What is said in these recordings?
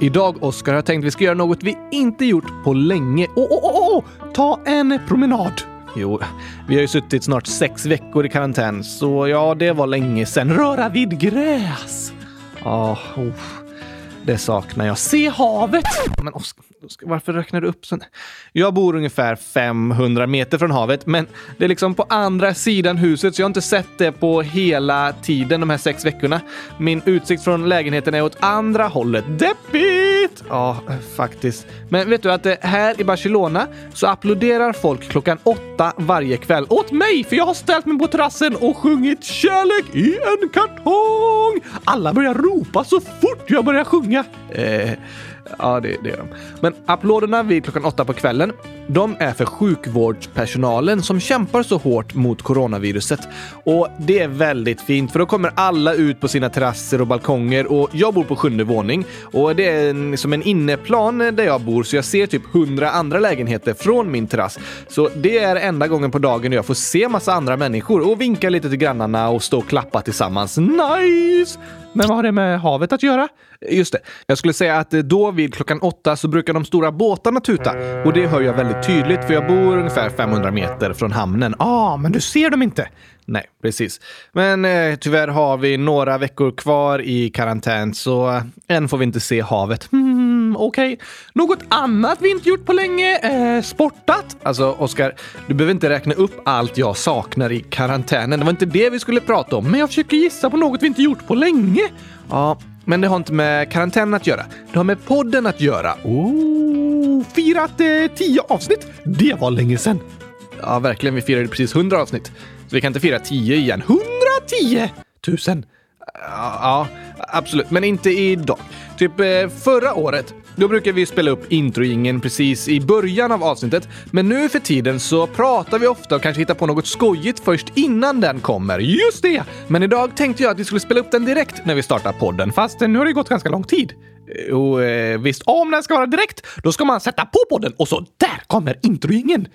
Idag, Oskar, har jag tänkt att vi ska göra något vi inte gjort på länge. Åh, åh, åh, åh! Ta en promenad! Jo, vi har ju suttit snart sex veckor i karantän, så ja, det var länge sedan. Röra vid gräs! Ja, oh, det saknar jag. Se havet! Men Oskar, varför räknar du upp sånt? Jag bor ungefär 500 meter från havet, men det är liksom på andra sidan huset, så jag har inte sett det på hela tiden de här sex veckorna. Min utsikt från lägenheten är åt andra hållet. Deppigt! Ja, faktiskt. Men vet du att här i Barcelona så applåderar folk klockan åtta varje kväll åt mig, för jag har ställt mig på terrassen och sjungit kärlek i en kartong. Alla börjar ropa så fort jag börjar sjunga. Eh, Ja, det, det är de. Men applåderna vid klockan åtta på kvällen, de är för sjukvårdspersonalen som kämpar så hårt mot coronaviruset. Och det är väldigt fint, för då kommer alla ut på sina terrasser och balkonger och jag bor på sjunde våning och det är en, som en inneplan där jag bor så jag ser typ hundra andra lägenheter från min terrass. Så det är enda gången på dagen jag får se massa andra människor och vinka lite till grannarna och stå och klappa tillsammans. Nice! Men vad har det med havet att göra? Just det. Jag skulle säga att då vid klockan åtta så brukar de stora båtarna tuta och det hör jag väldigt tydligt för jag bor ungefär 500 meter från hamnen. ah, men du ser dem inte. Nej, precis. Men eh, tyvärr har vi några veckor kvar i karantän så eh, än får vi inte se havet. Hmm, Okej. Okay. Något annat vi inte gjort på länge? Eh, sportat? Alltså, Oskar, du behöver inte räkna upp allt jag saknar i karantänen. Det var inte det vi skulle prata om, men jag försöker gissa på något vi inte gjort på länge. Ja, men det har inte med karantänen att göra. Det har med podden att göra. Oh, firat eh, tio avsnitt! Det var länge sedan. Ja, verkligen. Vi firade precis hundra avsnitt. Så vi kan inte fira tio igen. 110 000! Ja, absolut. Men inte idag. Typ eh, förra året, då brukar vi spela upp introingen precis i början av avsnittet. Men nu för tiden så pratar vi ofta och kanske hittar på något skojigt först innan den kommer. Just det! Men idag tänkte jag att vi skulle spela upp den direkt när vi startar podden, fast eh, nu har det gått ganska lång tid. Och eh, visst, om den ska vara direkt, då ska man sätta på podden och så där kommer introingen.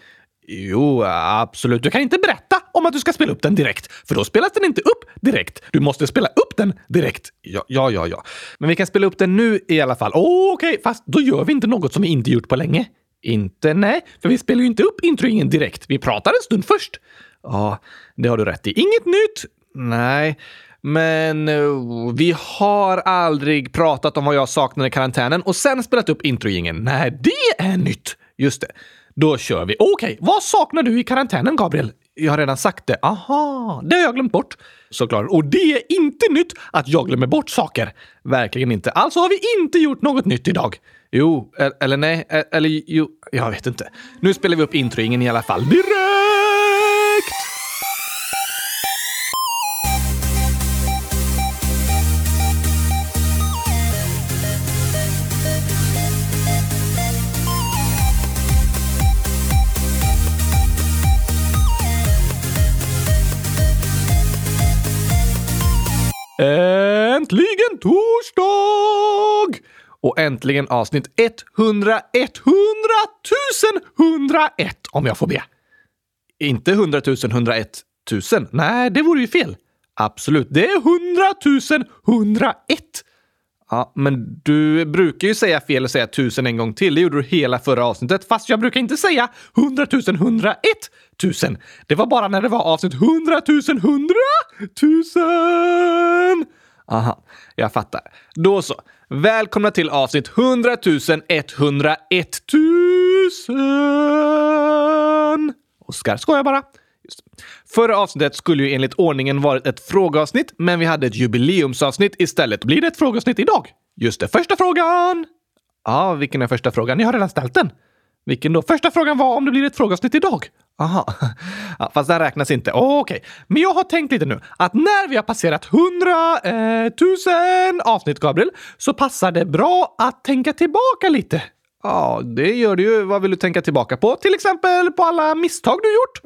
Jo, absolut. Du kan inte berätta om att du ska spela upp den direkt, för då spelas den inte upp direkt. Du måste spela upp den direkt. Ja, ja, ja. ja. Men vi kan spela upp den nu i alla fall. Oh, Okej, okay. fast då gör vi inte något som vi inte gjort på länge. Inte? Nej, för vi spelar ju inte upp introingen direkt. Vi pratar en stund först. Ja, det har du rätt i. Inget nytt? Nej. Men uh, vi har aldrig pratat om vad jag saknade i karantänen och sen spelat upp introingen. Nej, det är nytt! Just det. Då kör vi. Okej, okay, vad saknar du i karantänen, Gabriel? Jag har redan sagt det. Aha, det har jag glömt bort. Såklart. Och det är inte nytt att jag glömmer bort saker. Verkligen inte. Alltså har vi inte gjort något nytt idag. Jo, eller nej, eller jo, jag vet inte. Nu spelar vi upp introingen i alla fall. Direkt! Äntligen torsdag! Och äntligen avsnitt 100 100 101 om jag får be. Inte 100 000 101 000. Nej, det vore ju fel. Absolut, det är 100 000 101. Ja, men du brukar ju säga fel och säga tusen en gång till. Det gjorde du hela förra avsnittet. Fast jag brukar inte säga 100 000 101 Tusen. Det var bara när det var avsnitt 100 000 100 000. Aha, jag fattar. Då så. Välkomna till avsnitt 100 101 000. Oskar skojar bara. Just. Förra avsnittet skulle ju enligt ordningen varit ett frågeavsnitt, men vi hade ett jubileumsavsnitt istället. Blir det ett frågeavsnitt idag? Just det, första frågan! Ja, vilken är första frågan? Jag har redan ställt den. Vilken då? Första frågan var om det blir ett frågeavsnitt idag. Aha, ja, fast den räknas inte. Oh, Okej, okay. men jag har tänkt lite nu att när vi har passerat hundratusen eh, avsnitt, Gabriel, så passar det bra att tänka tillbaka lite. Ja, det gör det ju. Vad vill du tänka tillbaka på? Till exempel på alla misstag du gjort?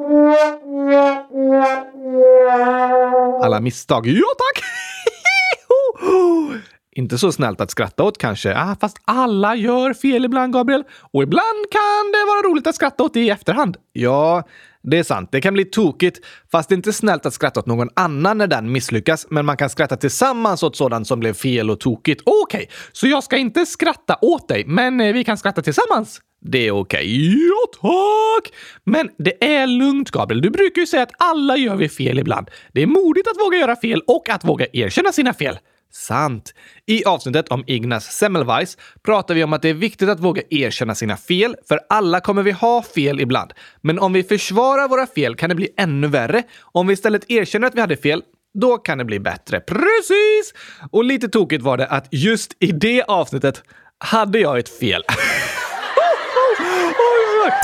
Alla misstag? Ja, tack! Inte så snällt att skratta åt kanske. Ah, fast alla gör fel ibland, Gabriel. Och ibland kan det vara roligt att skratta åt det i efterhand. Ja, det är sant. Det kan bli tokigt, fast det är inte snällt att skratta åt någon annan när den misslyckas, men man kan skratta tillsammans åt sådant som blev fel och tokigt. Okej, okay, så jag ska inte skratta åt dig, men eh, vi kan skratta tillsammans? Det är okej. Okay. Ja, tack! Men det är lugnt, Gabriel. Du brukar ju säga att alla gör vi fel ibland. Det är modigt att våga göra fel och att våga erkänna sina fel. Sant. I avsnittet om Ignaz Semmelweis pratar vi om att det är viktigt att våga erkänna sina fel, för alla kommer vi ha fel ibland. Men om vi försvarar våra fel kan det bli ännu värre. Om vi istället erkänner att vi hade fel, då kan det bli bättre. Precis! Och lite tokigt var det att just i det avsnittet hade jag ett fel.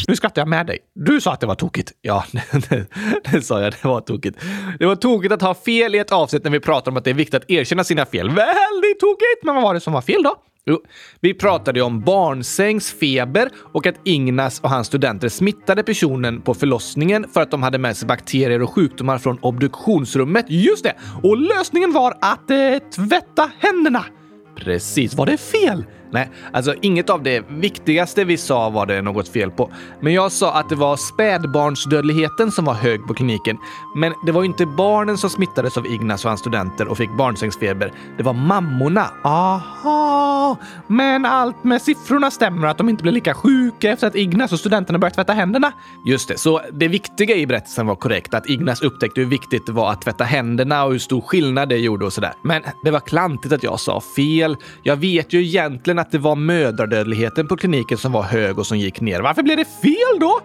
Nu skrattar jag med dig. Du sa att det var tokigt. Ja, det, det, sa jag. Det var tokigt. Det var tokigt att ha fel i ett avsnitt när vi pratar om att det är viktigt att erkänna sina fel. Väldigt tokigt! Men vad var det som var fel då? Jo, vi pratade om barnsängsfeber och att Ignas och hans studenter smittade personen på förlossningen för att de hade med sig bakterier och sjukdomar från obduktionsrummet. Just det! Och lösningen var att eh, tvätta händerna. Precis. Var det fel? Nej, alltså inget av det viktigaste vi sa var det något fel på. Men jag sa att det var spädbarnsdödligheten som var hög på kliniken. Men det var ju inte barnen som smittades av Ignas och hans studenter och fick barnsängsfeber. Det var mammorna. Aha! Men allt med siffrorna stämmer att de inte blev lika sjuka efter att Ignas och studenterna börjat tvätta händerna. Just det, så det viktiga i berättelsen var korrekt. Att Ignas upptäckte hur viktigt det var att tvätta händerna och hur stor skillnad det gjorde och sådär. Men det var klantigt att jag sa fel. Jag vet ju egentligen att det var mödradödligheten på kliniken som var hög och som gick ner. Varför blev det fel då?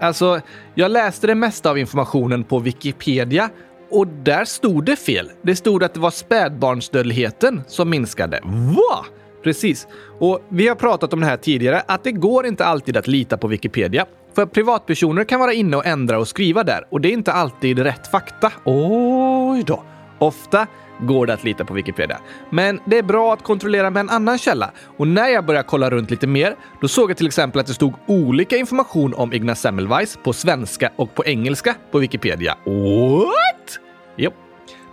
Alltså, jag läste det mesta av informationen på Wikipedia och där stod det fel. Det stod att det var spädbarnsdödligheten som minskade. Va? Precis. Och vi har pratat om det här tidigare, att det går inte alltid att lita på Wikipedia. För privatpersoner kan vara inne och ändra och skriva där och det är inte alltid rätt fakta. Oj då. Ofta går det att lita på Wikipedia. Men det är bra att kontrollera med en annan källa. Och när jag började kolla runt lite mer, då såg jag till exempel att det stod olika information om Ignaz Semmelweis på svenska och på engelska på Wikipedia. What? Jo.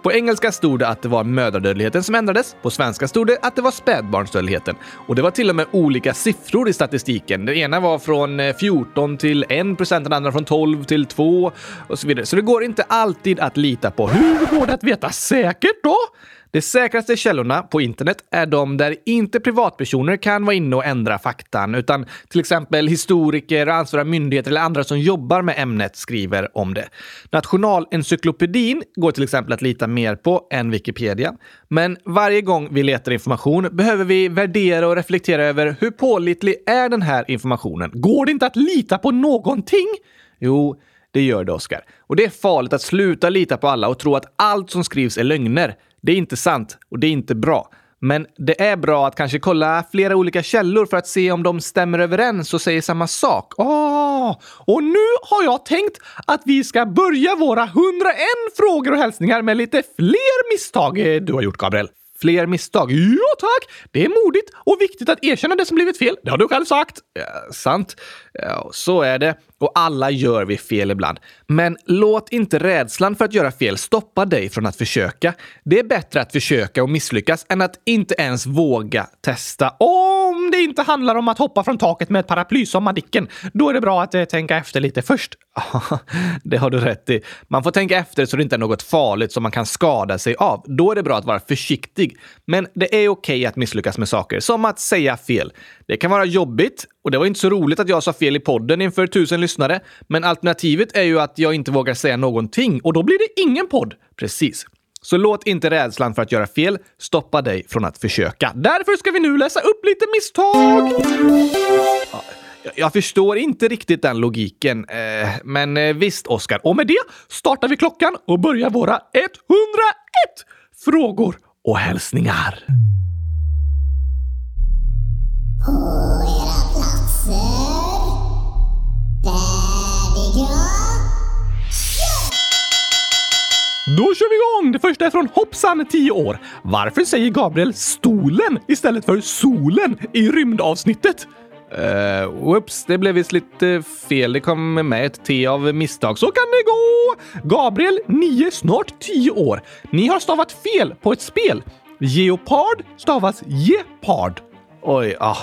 På engelska stod det att det var mödradödligheten som ändrades. På svenska stod det att det var spädbarnsdödligheten. Och det var till och med olika siffror i statistiken. Den ena var från eh, 14 till 1 procent, den andra från 12 till 2 och så vidare. Så det går inte alltid att lita på. Hur går det att veta säkert då? De säkraste källorna på internet är de där inte privatpersoner kan vara inne och ändra faktan, utan till exempel historiker, ansvariga myndigheter eller andra som jobbar med ämnet skriver om det. Nationalencyklopedin går till exempel att lita mer på än Wikipedia. Men varje gång vi letar information behöver vi värdera och reflektera över hur pålitlig är den här informationen? Går det inte att lita på någonting? Jo, det gör det, Oskar. Och det är farligt att sluta lita på alla och tro att allt som skrivs är lögner. Det är inte sant och det är inte bra. Men det är bra att kanske kolla flera olika källor för att se om de stämmer överens och säger samma sak. Oh, och nu har jag tänkt att vi ska börja våra 101 frågor och hälsningar med lite fler misstag eh, du har gjort, Gabriel fler misstag. Ja, tack! Det är modigt och viktigt att erkänna det som blivit fel. Det har du själv sagt. Ja, sant. Ja, så är det. Och alla gör vi fel ibland. Men låt inte rädslan för att göra fel stoppa dig från att försöka. Det är bättre att försöka och misslyckas än att inte ens våga testa. Om det inte handlar om att hoppa från taket med ett paraply som Madicken, då är det bra att eh, tänka efter lite först. det har du rätt i. Man får tänka efter så det inte är något farligt som man kan skada sig av. Då är det bra att vara försiktig. Men det är okej okay att misslyckas med saker, som att säga fel. Det kan vara jobbigt och det var inte så roligt att jag sa fel i podden inför tusen lyssnare. Men alternativet är ju att jag inte vågar säga någonting och då blir det ingen podd. Precis. Så låt inte rädslan för att göra fel stoppa dig från att försöka. Därför ska vi nu läsa upp lite misstag! Jag förstår inte riktigt den logiken, eh, men eh, visst, Oskar. Och med det startar vi klockan och börjar våra 101 frågor och hälsningar. Kör vi igång! Det första är från Hoppsan, 10 år. Varför säger Gabriel stolen istället för solen i rymdavsnittet? Uh, whoops, det blev visst lite fel. Det kom med ett T av misstag. Så kan det gå! Gabriel, 9, snart 10 år. Ni har stavat fel på ett spel. Geopard stavas gepard. Oj, ah,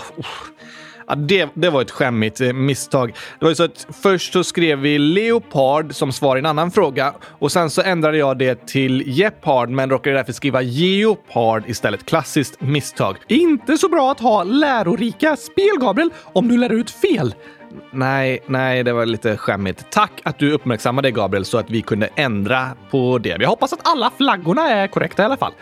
Ja, det, det var ett skämmigt eh, misstag. Det var ju så att först så skrev vi leopard som svar i en annan fråga och sen så ändrade jag det till gepard men råkade därför skriva geopard istället. Klassiskt misstag. Inte så bra att ha lärorika spel, Gabriel, om du lär ut fel. Nej, nej, det var lite skämmigt. Tack att du uppmärksammade Gabriel så att vi kunde ändra på det. Jag hoppas att alla flaggorna är korrekta i alla fall.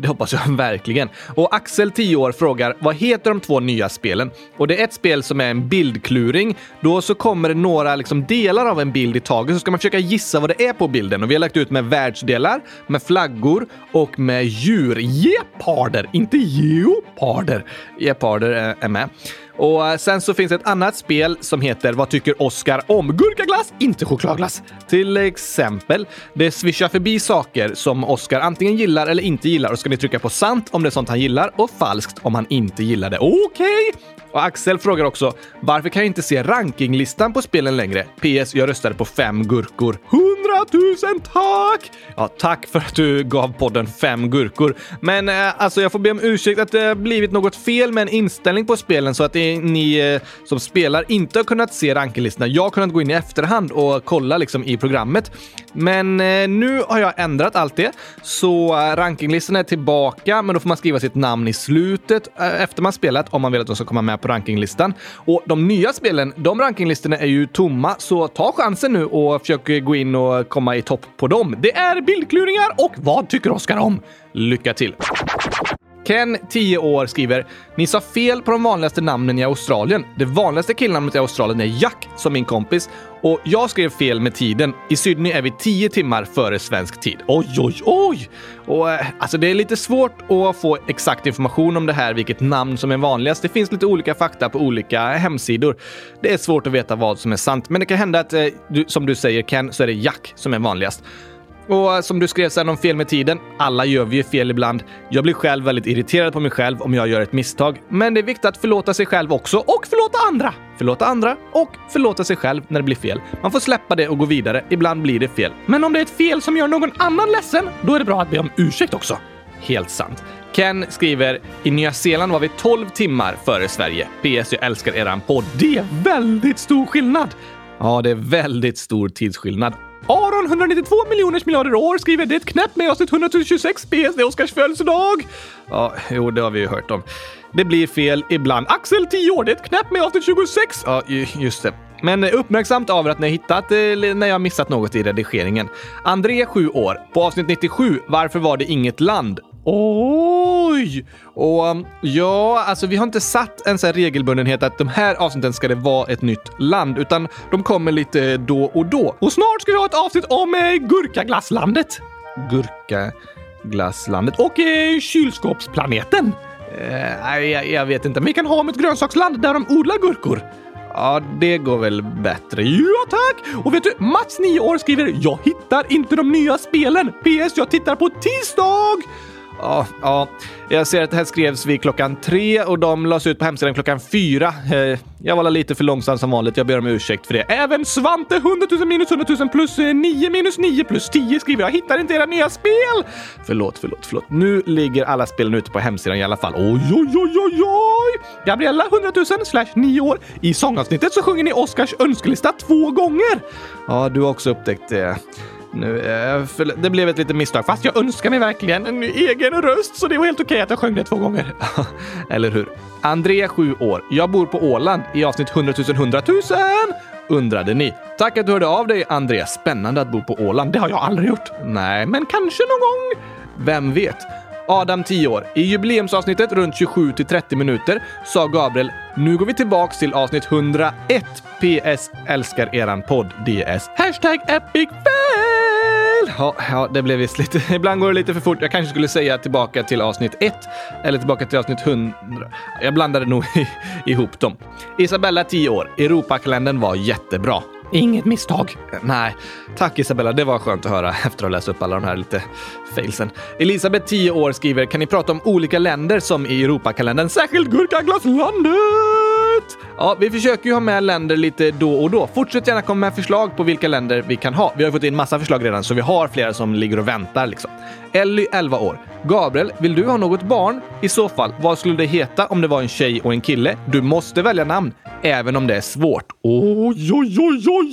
Det hoppas jag verkligen. Och Axel, 10 år, frågar vad heter de två nya spelen? Och det är ett spel som är en bildkluring. Då så kommer det några liksom, delar av en bild i taget så ska man försöka gissa vad det är på bilden. Och vi har lagt ut med världsdelar, med flaggor och med djur. Geparder, inte geoparder. Geparder är med. Och eh, sen så finns ett annat spel som heter Vad tycker Oskar om gurkaglass? Inte chokladglass. Till exempel, det swishar förbi saker som Oskar antingen gillar eller inte gillar och ska ni trycka på sant om det är sånt han gillar och falskt om han inte gillar det. Okej! Okay. Och Axel frågar också varför kan jag inte se rankinglistan på spelen längre? PS. Jag röstade på fem gurkor. Hundratusen tack! Ja, tack för att du gav podden fem gurkor. Men eh, alltså, jag får be om ursäkt att det har blivit något fel med en inställning på spelen så att det, ni eh, som spelar inte har kunnat se rankinglistorna. Jag har kunnat gå in i efterhand och kolla liksom i programmet. Men eh, nu har jag ändrat allt det, så eh, rankinglistan är tillbaka, men då får man skriva sitt namn i slutet eh, efter man spelat om man vill att de ska komma med på rankinglistan. Och de nya spelen, de rankinglistorna är ju tomma, så ta chansen nu och försök gå in och komma i topp på dem. Det är bildkluringar och vad tycker Oskar om? Lycka till! Ken, 10 år, skriver “Ni sa fel på de vanligaste namnen i Australien. Det vanligaste killnamnet i Australien är Jack, som min kompis. Och jag skrev fel med tiden. I Sydney är vi 10 timmar före svensk tid. Oj, oj, oj! Och eh, alltså, det är lite svårt att få exakt information om det här, vilket namn som är vanligast. Det finns lite olika fakta på olika hemsidor. Det är svårt att veta vad som är sant, men det kan hända att, eh, du, som du säger Ken, så är det Jack som är vanligast. Och eh, som du skrev sen om fel med tiden, alla gör vi ju fel ibland. Jag blir själv väldigt irriterad på mig själv om jag gör ett misstag. Men det är viktigt att förlåta sig själv också och förlåta andra. Förlåta andra och förlåta sig själv när det blir fel. Man får släppa det och gå vidare. Ibland blir det fel. Men om det är ett fel som gör någon annan ledsen, då är det bra att be om ursäkt också. Helt sant. Ken skriver “I Nya Zeeland var vi 12 timmar före Sverige. PS. Jag älskar eran podd. Det är väldigt stor skillnad!” Ja, det är väldigt stor tidsskillnad. Aron 192 miljoners miljarder år skriver det är ett knäpp med avsnitt 126 PS, det är Oskars födelsedag. Ja, jo, det har vi ju hört om. Det blir fel ibland. Axel 10 år, det är ett knäpp med avsnitt 26. Ja, just det. Men eh, uppmärksamt av att ni har hittat eh, när jag missat något i redigeringen. André 7 år. På avsnitt 97, varför var det inget land? Oj! Och um, ja, alltså vi har inte satt en sån här regelbundenhet att de här avsnitten ska det vara ett nytt land, utan de kommer lite då och då. Och snart ska vi ha ett avsnitt om eh, Gurkaglasslandet. Gurkaglasslandet och eh, kylskåpsplaneten. Eh, jag, jag vet inte, men vi kan ha om ett grönsaksland där de odlar gurkor. Ja, det går väl bättre. Ja, tack! Och vet du, Mats, 9 år, skriver “Jag hittar inte de nya spelen. PS. Jag tittar på tisdag!” Ja, ja, jag ser att det här skrevs vid klockan tre och de lades ut på hemsidan klockan fyra. Eh, jag var lite för långsam som vanligt. Jag ber om ursäkt för det. Även Svante 100 000 minus 100 000 plus eh, 9 minus 9 plus 10 skriver jag. Hittar inte era nya spel! Förlåt, förlåt, förlåt. Nu ligger alla spelen ute på hemsidan i alla fall. Oj, oj, oj, oj, oj! Gabriella 100 000 slash 9 år. I sångavsnittet så sjunger ni Oscars önskelista två gånger. Ja, du har också upptäckt det. Nu, eh, det blev ett litet misstag, fast jag önskar mig verkligen en egen röst så det var helt okej okay att jag sjöng det två gånger. Eller hur? André, 7 år. Jag bor på Åland i avsnitt 100 000 100 000 undrade ni. Tack att du hörde av dig, André. Spännande att bo på Åland. Det har jag aldrig gjort. Nej, men kanske någon gång. Vem vet? Adam 10 år. I jubileumsavsnittet runt 27 till 30 minuter sa Gabriel “Nu går vi tillbaks till avsnitt 101. PS. Älskar eran podd. DS. Hashtag epic fail!” Ja, ja, det blev visst lite... Ibland går det lite för fort. Jag kanske skulle säga tillbaka till avsnitt 1 eller tillbaka till avsnitt 100. Jag blandade nog ihop dem. Isabella 10 år. Europakalendern var jättebra. Inget misstag. Nej, tack Isabella. Det var skönt att höra efter att ha läst upp alla de här lite failsen. Elisabeth, 10 år, skriver “Kan ni prata om olika länder som i Europakalendern, särskilt Gurkaglasslandet?” Absolut! Ja, vi försöker ju ha med länder lite då och då. Fortsätt gärna komma med förslag på vilka länder vi kan ha. Vi har fått in massa förslag redan, så vi har flera som ligger och väntar liksom. Elly, 11 år. Gabriel, vill du ha något barn? I så fall, vad skulle det heta om det var en tjej och en kille? Du måste välja namn, även om det är svårt. Oj, oj, oj, oj,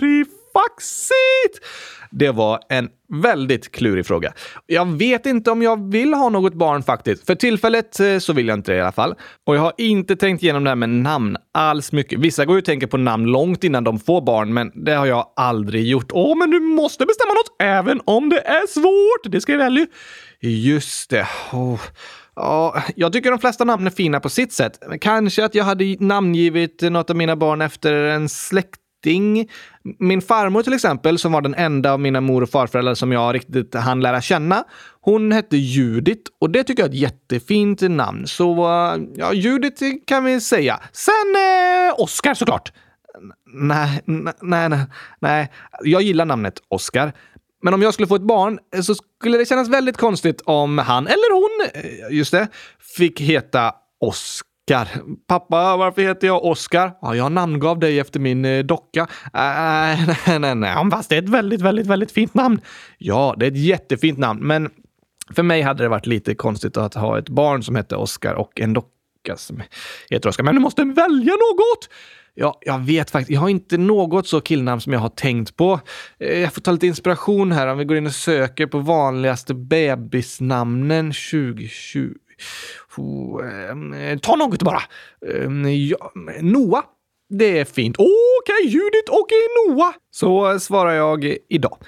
oj, klurifaxigt! Det var en väldigt klurig fråga. Jag vet inte om jag vill ha något barn faktiskt. För tillfället eh, så vill jag inte det i alla fall. Och jag har inte tänkt igenom det här med namn alls mycket. Vissa går ju och tänker på namn långt innan de får barn, men det har jag aldrig gjort. Åh, men du måste bestämma något även om det är svårt. Det skrev Ellie. Just det. Oh. Ja, jag tycker de flesta namn är fina på sitt sätt. Kanske att jag hade namngivit något av mina barn efter en släkt släkting. Min farmor till exempel, som var den enda av mina mor och farföräldrar som jag riktigt hann lära känna, hon hette Judit och det tycker jag är ett jättefint namn. Så ja, Judit kan vi säga. Sen eh, Oscar såklart. Nej, nej, nej, nej. Jag gillar namnet Oscar. Men om jag skulle få ett barn eh, så skulle det kännas väldigt konstigt om han, eller hon, eh, just det, fick heta Oscar. Oskar. Pappa, varför heter jag Oskar? Ja, jag namngav dig efter min eh, docka. Äh, nej, nej, nej. Fast det är ett väldigt, väldigt, väldigt fint namn. Ja, det är ett jättefint namn, men för mig hade det varit lite konstigt att ha ett barn som hette Oskar och en docka som heter Oskar. Men du måste välja något! Ja, jag vet faktiskt. Jag har inte något så killnamn som jag har tänkt på. Eh, jag får ta lite inspiration här om vi går in och söker på vanligaste bebisnamnen 2020. Eh, ta något bara. Ehm, ja, Noah. Det är fint. Okej, okay, Judith och Noah. Så svarar jag idag.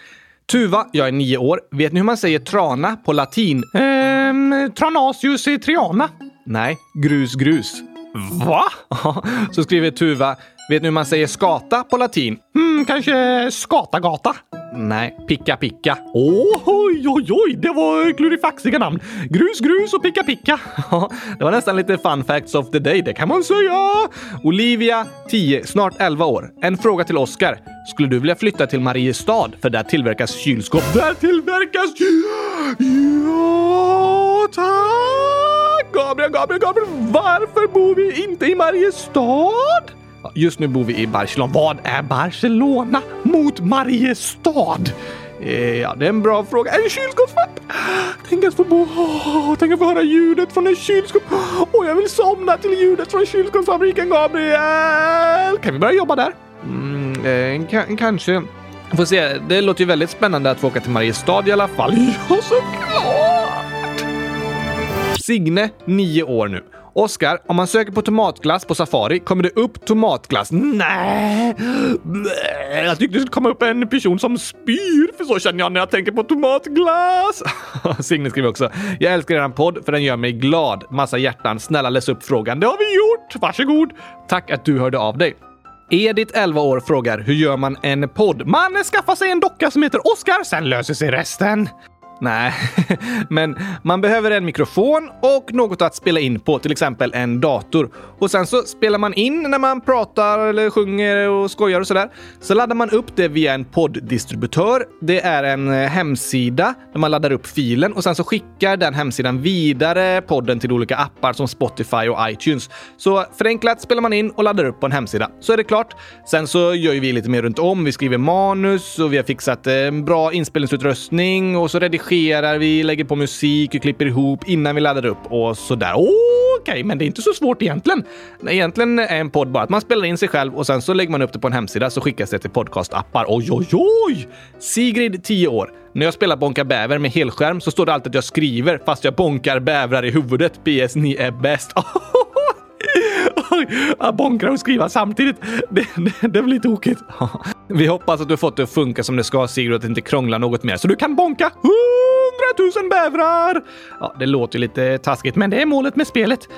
Tuva, jag är nio år. Vet ni hur man säger trana på latin? Ehm, tranasius triana. Nej, grus, grus. Va? Så skriver Tuva. Vet ni hur man säger skata på latin? Hmm, kanske skatagata? Nej, picka picka. Oh, oj, oj, oj, det var klurifaxiga namn. Grus, grus och picka picka. det var nästan lite fun facts of the day, det kan man säga. Olivia, 10, snart 11 år. En fråga till Oscar. Skulle du vilja flytta till Mariestad? För där tillverkas kylskåp. Där tillverkas... Ja, tack! Gabriel, Gabriel, Gabriel, varför bor vi inte i Mariestad? Just nu bor vi i Barcelona. Vad är Barcelona mot Mariestad? Eh, ja, det är en bra fråga. En kylskåpsvakt! Tänk att få bo... Oh, tänk att få höra ljudet från en kylskåp. Och jag vill somna till ljudet från kylskåpsfabriken, Gabriel! Kan vi börja jobba där? Mm, eh, kanske. Får se. Det låter ju väldigt spännande att få åka till Mariestad i alla fall. Ja, såklart! Signe, nio år nu. Oskar, om man söker på tomatglass på Safari, kommer det upp tomatglass? Nej! Jag tyckte det skulle komma upp en person som spyr, för så känner jag när jag tänker på tomatglass. Signe skriver också. Jag älskar eran podd för den gör mig glad. Massa hjärtan. Snälla läs upp frågan. Det har vi gjort! Varsågod! Tack att du hörde av dig. Edith, 11 år, frågar hur gör man en podd? Man skaffar sig en docka som heter Oskar, sen löser sig resten. Nej, men man behöver en mikrofon och något att spela in på, till exempel en dator. Och sen så spelar man in när man pratar eller sjunger och skojar och sådär. Så laddar man upp det via en podddistributör. Det är en eh, hemsida där man laddar upp filen och sen så skickar den hemsidan vidare podden till olika appar som Spotify och iTunes. Så förenklat spelar man in och laddar upp på en hemsida. Så är det klart. Sen så gör vi lite mer runt om. Vi skriver manus och vi har fixat eh, en bra inspelningsutrustning och så redigerar redigerar vi, lägger på musik och klipper ihop innan vi laddar upp och sådär. Okej, okay, men det är inte så svårt egentligen. Egentligen är en podd bara att man spelar in sig själv och sen så lägger man upp det på en hemsida så skickas det till podcastappar. Oj, oj, oj! Sigrid, 10 år. När jag spelar Bonka bäver med helskärm så står det alltid att jag skriver fast jag bonkar bävrar i huvudet. PS, ni är bäst. bonkra och skriva samtidigt. Det, det, det blir tokigt. Vi hoppas att du fått det att funka som det ska Sigrid och att det inte krånglar något mer så du kan bonka hundratusen bävrar! Ja, det låter ju lite taskigt, men det är målet med spelet.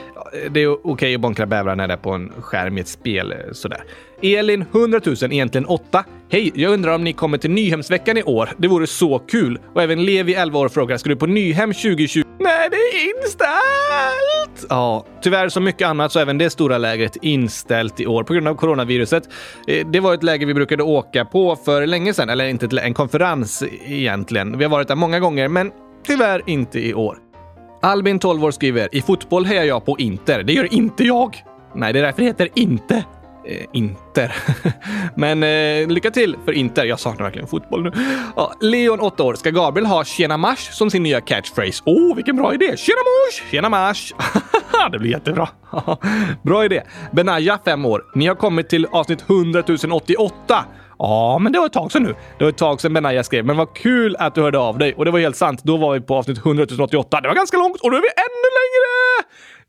Det är okej okay att bonkra bävrar när det är på en skärm i ett spel eh, sådär. Elin 100 000, egentligen 8. Hej, jag undrar om ni kommer till Nyhemsveckan i år? Det vore så kul. Och även Levi, 11 år, frågar ska du på Nyhem 2020? Nej, det är inställt! Ja, tyvärr som mycket annat så är även det stora lägret inställt i år på grund av coronaviruset. Eh, det var ett läger vi brukade åka på för länge sedan, eller inte en konferens egentligen. Vi har varit där många gånger, men tyvärr inte i år. Albin, 12 år, skriver “I fotboll hejar jag på Inter. Det gör inte jag!” Nej, det är därför det heter inte eh, Inter. Men eh, lycka till för Inter. Jag saknar verkligen fotboll nu. Ja, Leon, 8 år. Ska Gabriel ha “Tjena Mars” som sin nya catchphrase? Åh, oh, vilken bra idé! Tjena mars! Tjena Mars! det blir jättebra. bra idé. Benaya, 5 år. Ni har kommit till avsnitt 100 088. Ja, men det var ett tag sedan nu. Det var ett tag sedan Benaya skrev, men vad kul att du hörde av dig. Och det var helt sant. Då var vi på avsnitt 100 088. Det var ganska långt och nu är vi ännu längre!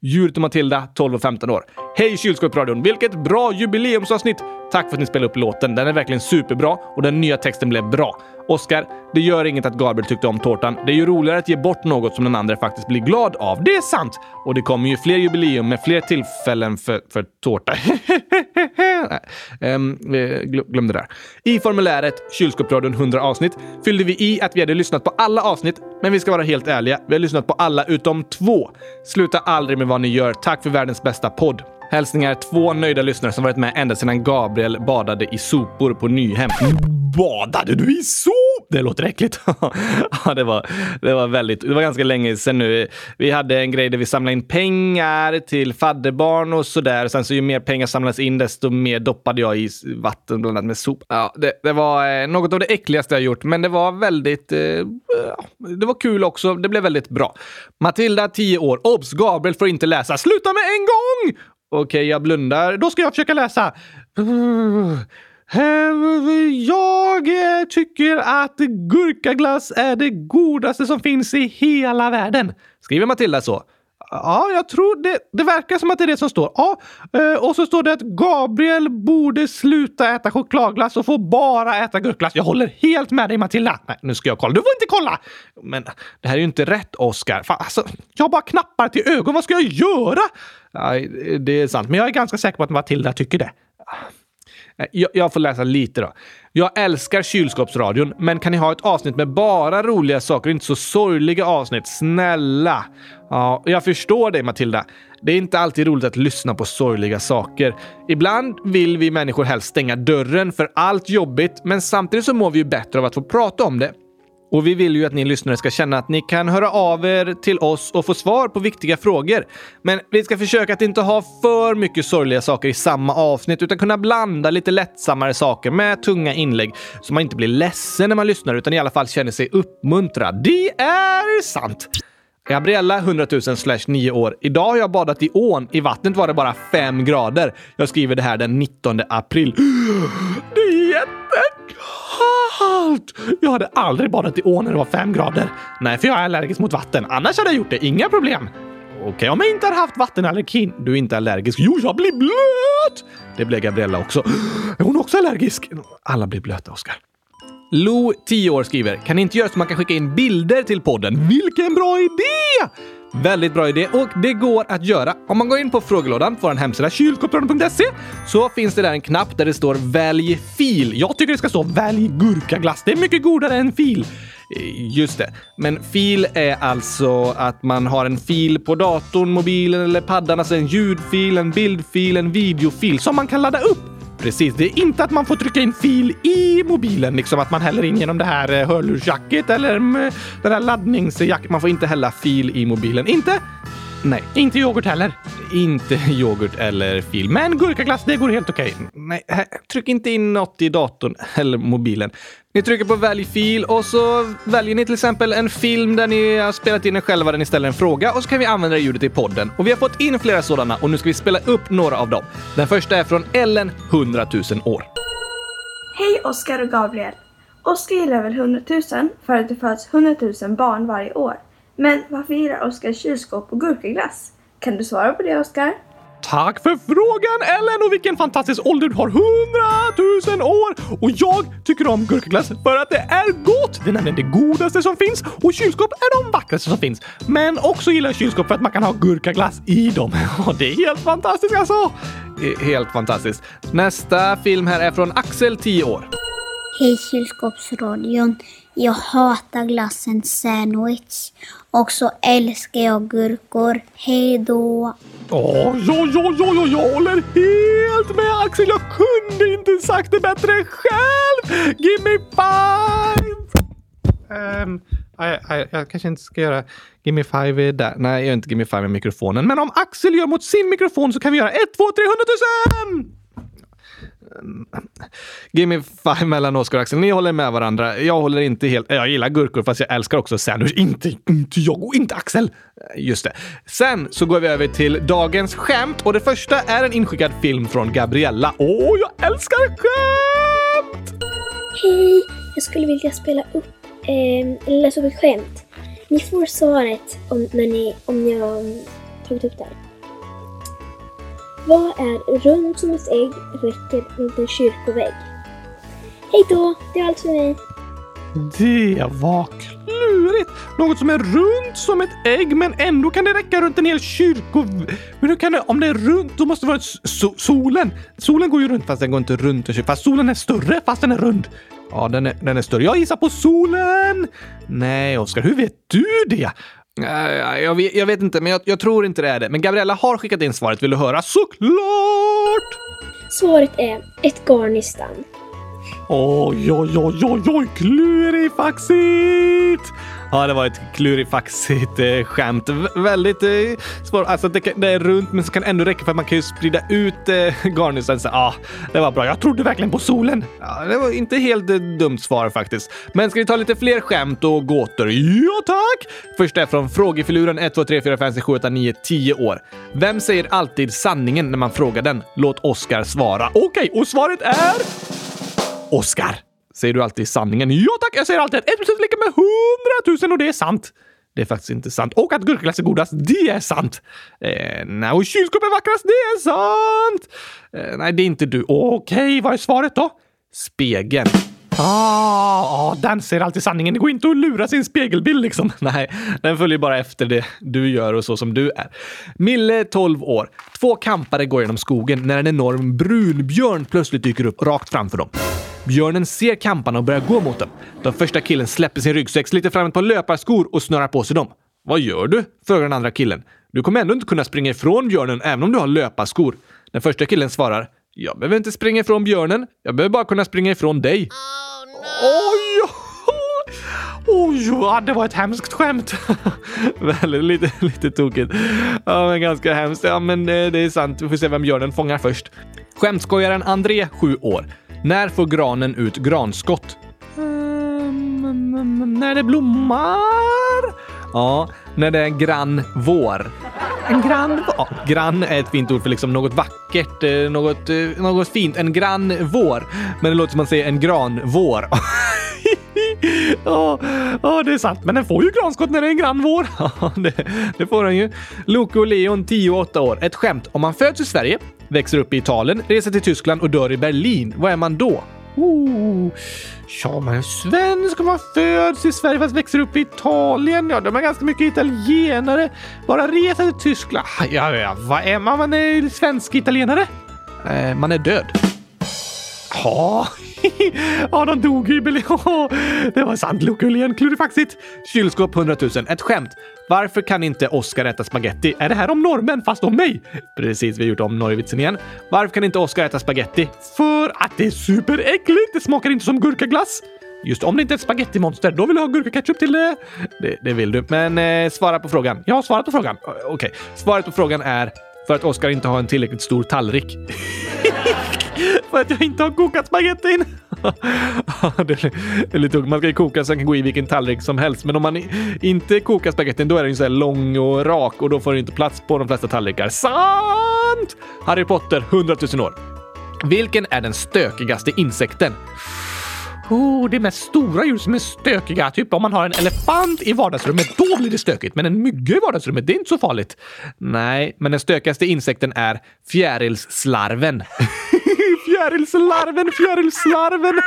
Djuret och Matilda, 12 och 15 år. Hej Kylskåpsradion! Vilket bra jubileumsavsnitt! Tack för att ni spelade upp låten. Den är verkligen superbra och den nya texten blev bra. Oskar, det gör inget att Gabriel tyckte om tårtan. Det är ju roligare att ge bort något som den andra faktiskt blir glad av. Det är sant! Och det kommer ju fler jubileum med fler tillfällen för, för tårta. Ehm, eh, um, glöm det där. I formuläret Kylskåpsradion 100 avsnitt fyllde vi i att vi hade lyssnat på alla avsnitt, men vi ska vara helt ärliga. Vi har lyssnat på alla utom två. Sluta aldrig med vad ni gör. Tack för världens bästa podd. Hälsningar två nöjda lyssnare som varit med ända sedan Gabriel badade i sopor på Nyhem. Badade du i sopor? Det låter äckligt. ja, det var, det var väldigt, det var ganska länge sedan nu. Vi hade en grej där vi samlade in pengar till fadderbarn och sådär. Sen så ju mer pengar samlades in, desto mer doppade jag i vatten blandat med sop. Ja, det, det var eh, något av det äckligaste jag gjort, men det var väldigt... Eh, det var kul också. Det blev väldigt bra. Matilda, 10 år. Obs! Gabriel får inte läsa. Sluta med en gång! Okej, jag blundar. Då ska jag försöka läsa. Jag tycker att gurkaglass är det godaste som finns i hela världen. Skriver Matilda så? Ja, jag tror det. Det verkar som att det är det som står. Ja, eh, och så står det att Gabriel borde sluta äta chokladglass och få bara äta gurkglass. Jag håller helt med dig Matilda. Nej, nu ska jag kolla. Du får inte kolla! Men det här är ju inte rätt, Oskar. Alltså, jag bara knappar till ögon. Vad ska jag göra? Ja, det är sant, men jag är ganska säker på att Matilda tycker det. Eh, jag, jag, får läsa lite då. Jag älskar kylskåpsradion, men kan ni ha ett avsnitt med bara roliga saker och inte så sorgliga avsnitt? Snälla! Ja, jag förstår dig Matilda. Det är inte alltid roligt att lyssna på sorgliga saker. Ibland vill vi människor helst stänga dörren för allt jobbigt, men samtidigt så mår vi ju bättre av att få prata om det. Och vi vill ju att ni lyssnare ska känna att ni kan höra av er till oss och få svar på viktiga frågor. Men vi ska försöka att inte ha för mycket sorgliga saker i samma avsnitt utan kunna blanda lite lättsammare saker med tunga inlägg så man inte blir ledsen när man lyssnar utan i alla fall känner sig uppmuntrad. Det är sant! Gabriella, 100 000 slash 9 år. Idag har jag badat i ån. I vattnet var det bara 5 grader. Jag skriver det här den 19 april. Det är jättekallt! Jag hade aldrig badat i ån när det var 5 grader. Nej, för jag är allergisk mot vatten. Annars hade jag gjort det. Inga problem. Okej, okay, om jag inte har haft vattenallergi. Du är inte allergisk. Jo, jag blir blöt! Det blev Gabriella också. Är hon också allergisk? Alla blir blöta, Oskar. Lo, 10 år, skriver “Kan ni inte göra så man kan skicka in bilder till podden? Vilken bra idé!” Väldigt bra idé och det går att göra. Om man går in på frågelådan på vår hemsida kylskåpsradion.se så finns det där en knapp där det står “Välj fil”. Jag tycker det ska stå “Välj gurkaglass”. Det är mycket godare än fil. Eh, just det. Men fil är alltså att man har en fil på datorn, mobilen eller paddan, alltså en ljudfil, en bildfil, en videofil som man kan ladda upp Precis, det är inte att man får trycka in fil i mobilen, liksom att man häller in genom det här eh, hörlursjacket eller den här laddningsjacket. Man får inte hälla fil i mobilen. Inte? Nej. Inte yoghurt heller. Inte yoghurt eller fil. Men gurkaglass, det går helt okej. Nej, tryck inte in något i datorn eller mobilen. Ni trycker på välj fil och så väljer ni till exempel en film där ni har spelat in er själva där ni ställer en fråga och så kan vi använda det ljudet i podden. Och vi har fått in flera sådana och nu ska vi spela upp några av dem. Den första är från Ellen, 100 000 år. Hej Oskar och Gabriel! Oskar gillar väl 100 000 för att det föds 100 000 barn varje år. Men varför gillar Oskar kylskåp och gurkaglass? Kan du svara på det Oskar? Tack för frågan Ellen och vilken fantastisk ålder du har! 100 000 år! Och jag tycker om gurkaglass för att det är gott! Det är nämligen det godaste som finns och kylskåp är de vackraste som finns. Men också gillar jag kylskåp för att man kan ha gurkaglass i dem. Och det är helt fantastiskt alltså! Helt fantastiskt. Nästa film här är från Axel, 10 år. Hej kylskåpsradion. Jag hatar glassen sandwich. Och så älskar jag gurkor. Hej då! Ja, ja, ja, ja, jag håller helt med Axel. Jag kunde inte sagt det bättre själv. Give me five! Um, I, I, jag kanske inte ska göra Gimme Five där. Nej, jag gör inte Gimme Five med mikrofonen. Men om Axel gör mot sin mikrofon så kan vi göra 1, 2, 3, 100 Give me five mellan Oskar och Axel. Ni håller med varandra. Jag håller inte helt... Jag gillar gurkor fast jag älskar också sandwich. Inte, inte jag och inte Axel. Eh, just det. Sen så går vi över till dagens skämt och det första är en inskickad film från Gabriella. Åh, jag älskar skämt! Hej! Jag skulle vilja spela upp, eh, läsa upp ett skämt. Ni får svaret om, när ni, om ni har tagit upp det här. Vad är runt som ett ägg räcker runt en kyrkovägg? Hej då! Det är allt för mig. Det var klurigt! Något som är runt som ett ägg men ändå kan det räcka runt en hel kyrko... Men hur kan det... Om det är runt då måste det vara so solen. Solen går ju runt fast den går inte runt en kyrka. Fast solen är större fast den är rund. Ja, den är, den är större. Jag gissar på solen! Nej, Oskar, hur vet du det? Jag, vet, jag vet inte, men jag, jag, tror inte det är det. Men Gabriella har skickat in svaret. Vill du höra? Såklart! Svaret är ett garnistan. Oj, oj, oj, oj, oj, klurifaxigt! Ja, det var ett klurifaxigt eh, skämt. V väldigt eh, svårt. Alltså, det, det, är runt, men så kan det ändå räcka för att man kan ju sprida ut eh, garnisen. Ja, ah, det var bra. Jag trodde verkligen på solen. Ja, det var inte helt eh, dumt svar faktiskt. Men ska vi ta lite fler skämt och gåtor? Ja, tack! Först är från frågefiluren 1, 2, 3, 4, 5, 6, 7, 8, 9, 10 år. Vem säger alltid sanningen när man frågar den? Låt Oskar svara. Okej, okay, och svaret är... Oskar! Säger du alltid sanningen? Ja tack, jag säger alltid att 1 plus 1 lika med 100 000 och det är sant. Det är faktiskt inte sant. Och att gurkaglass är godast, det är sant. Eh, nej, och kylskåp är vackrast, det är sant. Eh, nej, det är inte du. Okej, okay, vad är svaret då? Spegeln. Ah, ah, den ser alltid sanningen. Det går inte att lura sin spegelbild liksom. Nej, den följer bara efter det du gör och så som du är. Mille, 12 år. Två kampare går genom skogen när en enorm brunbjörn plötsligt dyker upp rakt framför dem. Björnen ser kamparna och börjar gå mot dem. Den första killen släpper sin ryggsäck, sliter fram ett par löparskor och snörar på sig dem. Vad gör du? frågar den andra killen. Du kommer ändå inte kunna springa ifrån björnen även om du har löparskor. Den första killen svarar. Jag behöver inte springa ifrån björnen. Jag behöver bara kunna springa ifrån dig. Oh, no. Oj! Oj, ja, det var ett hemskt skämt. Väldigt lite, lite tokigt. Ja, men ganska hemskt. Ja, men det, det är sant. Vi får se vem björnen fångar först. Skämtskojaren André, 7 år. När får granen ut granskott? Mm, när det blommar? Ja, när det är grann vår. En grann vår? Grann är ett fint ord för liksom något vackert, eh, något, eh, något fint. En grann vår. Men det låter som man säger en gran vår. Ja, oh, det är sant. Men den får ju granskott när det är en grann vår. det, det får den ju. Loke och Leon, 10 och 8 år. Ett skämt. Om man föds i Sverige, växer upp i Italien, reser till Tyskland och dör i Berlin, vad är man då? Oh. Ja, man är svensk och man föds i Sverige fast växer upp i Italien. Ja, de är ganska mycket italienare. Bara reser till Tyskland. Ja, ja, vad är man? Man är svensk italienare. Eh, man är död. Ja, ja, de dog i Det var sant. Lokulien klurifaxigt. Kylskåp 100 000. Ett skämt. Varför kan inte Oscar äta spaghetti? Är det här om norrmän fast om mig? Precis, vi har gjort om norrvitsen igen. Varför kan inte Oscar äta spaghetti? För att det är superäckligt. Det smakar inte som gurkaglass. Just om det inte är ett spagettimonster, då vill du ha gurkaketchup till det. det. Det vill du. Men eh, svara på frågan. Jag har svarat på frågan. Okej, okay. svaret på frågan är för att Oskar inte har en tillräckligt stor tallrik. För att jag inte har kokat spagettin. det är lite Man ska ju koka så den kan gå i vilken tallrik som helst. Men om man inte kokar spagettin då är den ju så här lång och rak och då får den inte plats på de flesta tallrikar. Sant! Harry Potter, 100 000 år. Vilken är den stökigaste insekten? Oh, det är mest stora djur som är stökiga. Typ om man har en elefant i vardagsrummet, då blir det stökigt. Men en mygga i vardagsrummet, det är inte så farligt. Nej, men den stökigaste insekten är fjärilsslarven. fjärilslarven, fjärilslarven!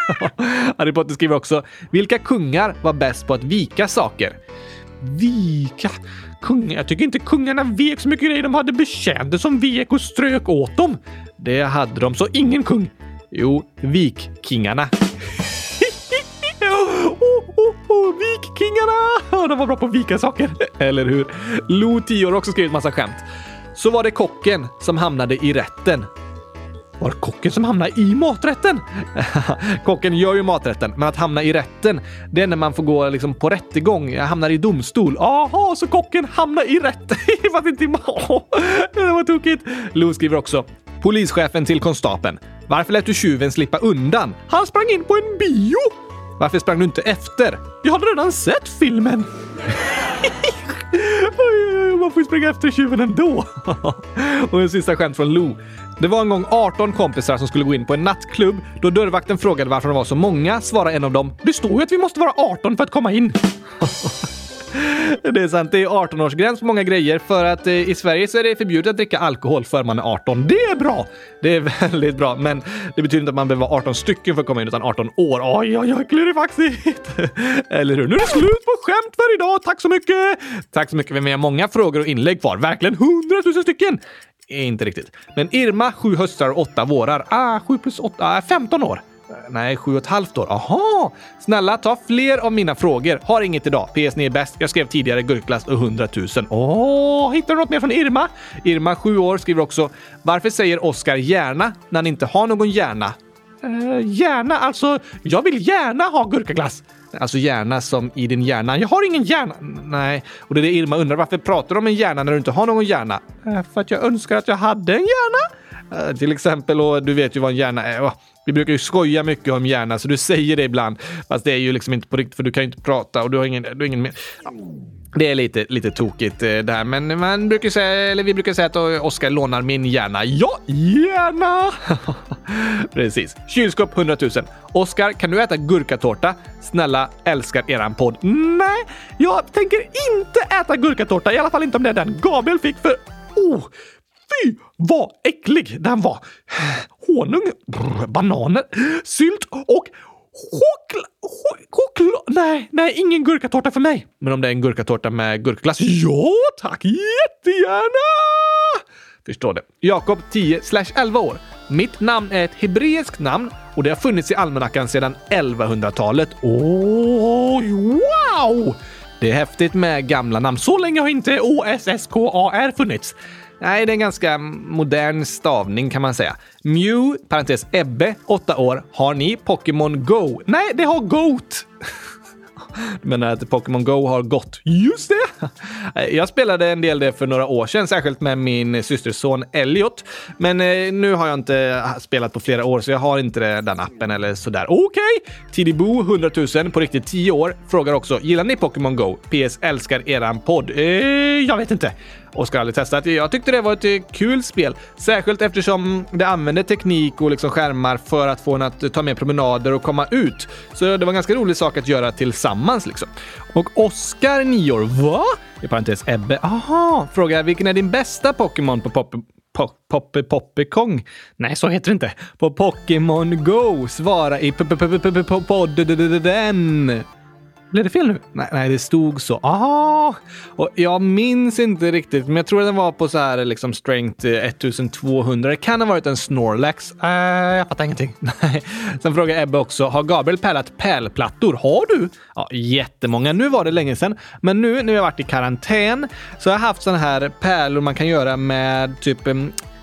Harry Potter skriver också, vilka kungar var bäst på att vika saker? Vika? Kungar? Jag tycker inte kungarna vek så mycket grejer. De hade betjänter som vek och strök åt dem. Det hade de, så ingen kung. Jo, vikingarna vikkingarna. Vikkingarna! De var bra på att vika saker, eller hur? Lo 10 har också skrivit massa skämt. Så var det kocken som hamnade i rätten. Var det kocken som hamnade i maträtten? kocken gör ju maträtten, men att hamna i rätten, det är när man får gå liksom på rättegång, hamnar i domstol. Jaha, så kocken hamnar i rätten Fast inte i mat. det var tokigt. Lo skriver också. Polischefen till konstapeln. Varför lät du tjuven slippa undan? Han sprang in på en bio! Varför sprang du inte efter? Jag hade redan sett filmen. Man får ju springa efter tjuven ändå. och en sista skämt från Lou. Det var en gång 18 kompisar som skulle gå in på en nattklubb. Då dörrvakten frågade varför de var så många svarade en av dem “Det står ju att vi måste vara 18 för att komma in”. Det är sant. Det är 18-årsgräns på många grejer för att eh, i Sverige så är det förbjudet att dricka alkohol för man är 18. Det är bra! Det är väldigt bra, men det betyder inte att man behöver vara 18 stycken för att komma in utan 18 år. Oj, oj, oj, klurifaxigt! Eller hur? Nu är det slut på skämt för idag. Tack så mycket! Tack så mycket. Vi har många frågor och inlägg kvar. Verkligen 100 000 stycken! Inte riktigt. Men Irma, sju höstar och åtta vårar. Ah, sju plus åtta, eh, ah, 15 år. Nej, sju och ett halvt år. Aha! Snälla, ta fler av mina frågor. Har inget idag. PS, ni är bäst. Jag skrev tidigare gurkglass och 100 000. Åh, hittar du något mer från Irma? Irma, sju år, skriver också Varför säger Oskar gärna när han inte har någon hjärna? Uh, gärna? Alltså, jag vill gärna ha gurkaglass. Alltså hjärna som i din hjärna. Jag har ingen hjärna. Nej, och det är det Irma undrar. Varför pratar du om en hjärna när du inte har någon hjärna? Uh, för att jag önskar att jag hade en hjärna. Uh, till exempel, och du vet ju vad en hjärna är. Vi brukar ju skoja mycket om hjärna, så du säger det ibland. Fast det är ju liksom inte på riktigt, för du kan ju inte prata och du har ingen... Du har ingen ja. Det är lite, lite tokigt eh, det här, men man brukar säga, eller vi brukar säga att Oskar lånar min hjärna. Ja, gärna! Precis. Kylskåp 100 000. Oskar, kan du äta gurkatårta? Snälla, älskar eran podd. Nej, jag tänker inte äta gurkatårta. I alla fall inte om det är den Gabriel fick för... Oh, Fy vad äcklig den var! Honung, brr, bananer, sylt och choklad... Chokla, nej, nej, ingen gurkatårta för mig. Men om det är en gurkatårta med gurkaglass? Ja, tack! Jättegärna! Förstår det. Jakob, 10 11 år. Mitt namn är ett hebreiskt namn och det har funnits i almanackan sedan 1100-talet. Åh, wow! Det är häftigt med gamla namn. Så länge har inte OSSKAR funnits. Nej, det är en ganska modern stavning kan man säga. Mew, parentes Ebbe, 8 år. Har ni Pokémon Go? Nej, det har Goat! Du menar att Pokémon Go har gått? Just det! Jag spelade en del det för några år sedan, särskilt med min systerson Elliot. Men eh, nu har jag inte spelat på flera år, så jag har inte den appen eller sådär. Okej! Okay. Tidibo, 100 000, på riktigt 10 år, frågar också “Gillar ni Pokémon Go? PS. Älskar eran podd?” eh, Jag vet inte. Oskar har aldrig testat. Jag tyckte det var ett kul spel, särskilt eftersom det använde teknik och liksom skärmar för att få en att ta med promenader och komma ut. Så det var en ganska rolig sak att göra tillsammans liksom. Och Oskar, 9 år, va? I parentes Ebbe, aha, frågar vilken är din bästa Pokémon på Pop Poppy Poppy Kong? Nej, så heter det inte. På Pokémon Go. Svara i podden. Blev det fel nu? Nej, nej, det stod så. Aha! Och jag minns inte riktigt, men jag tror att den var på så här liksom strength eh, 1200. Det kan ha varit en Snorlax. Äh, jag fattar ingenting. Nej. Sen frågar Ebbe också, har Gabriel pärlat pärlplattor? Har du? Ja, jättemånga. Nu var det länge sedan, men nu när jag varit i karantän så har jag haft sådana här pärlor man kan göra med typ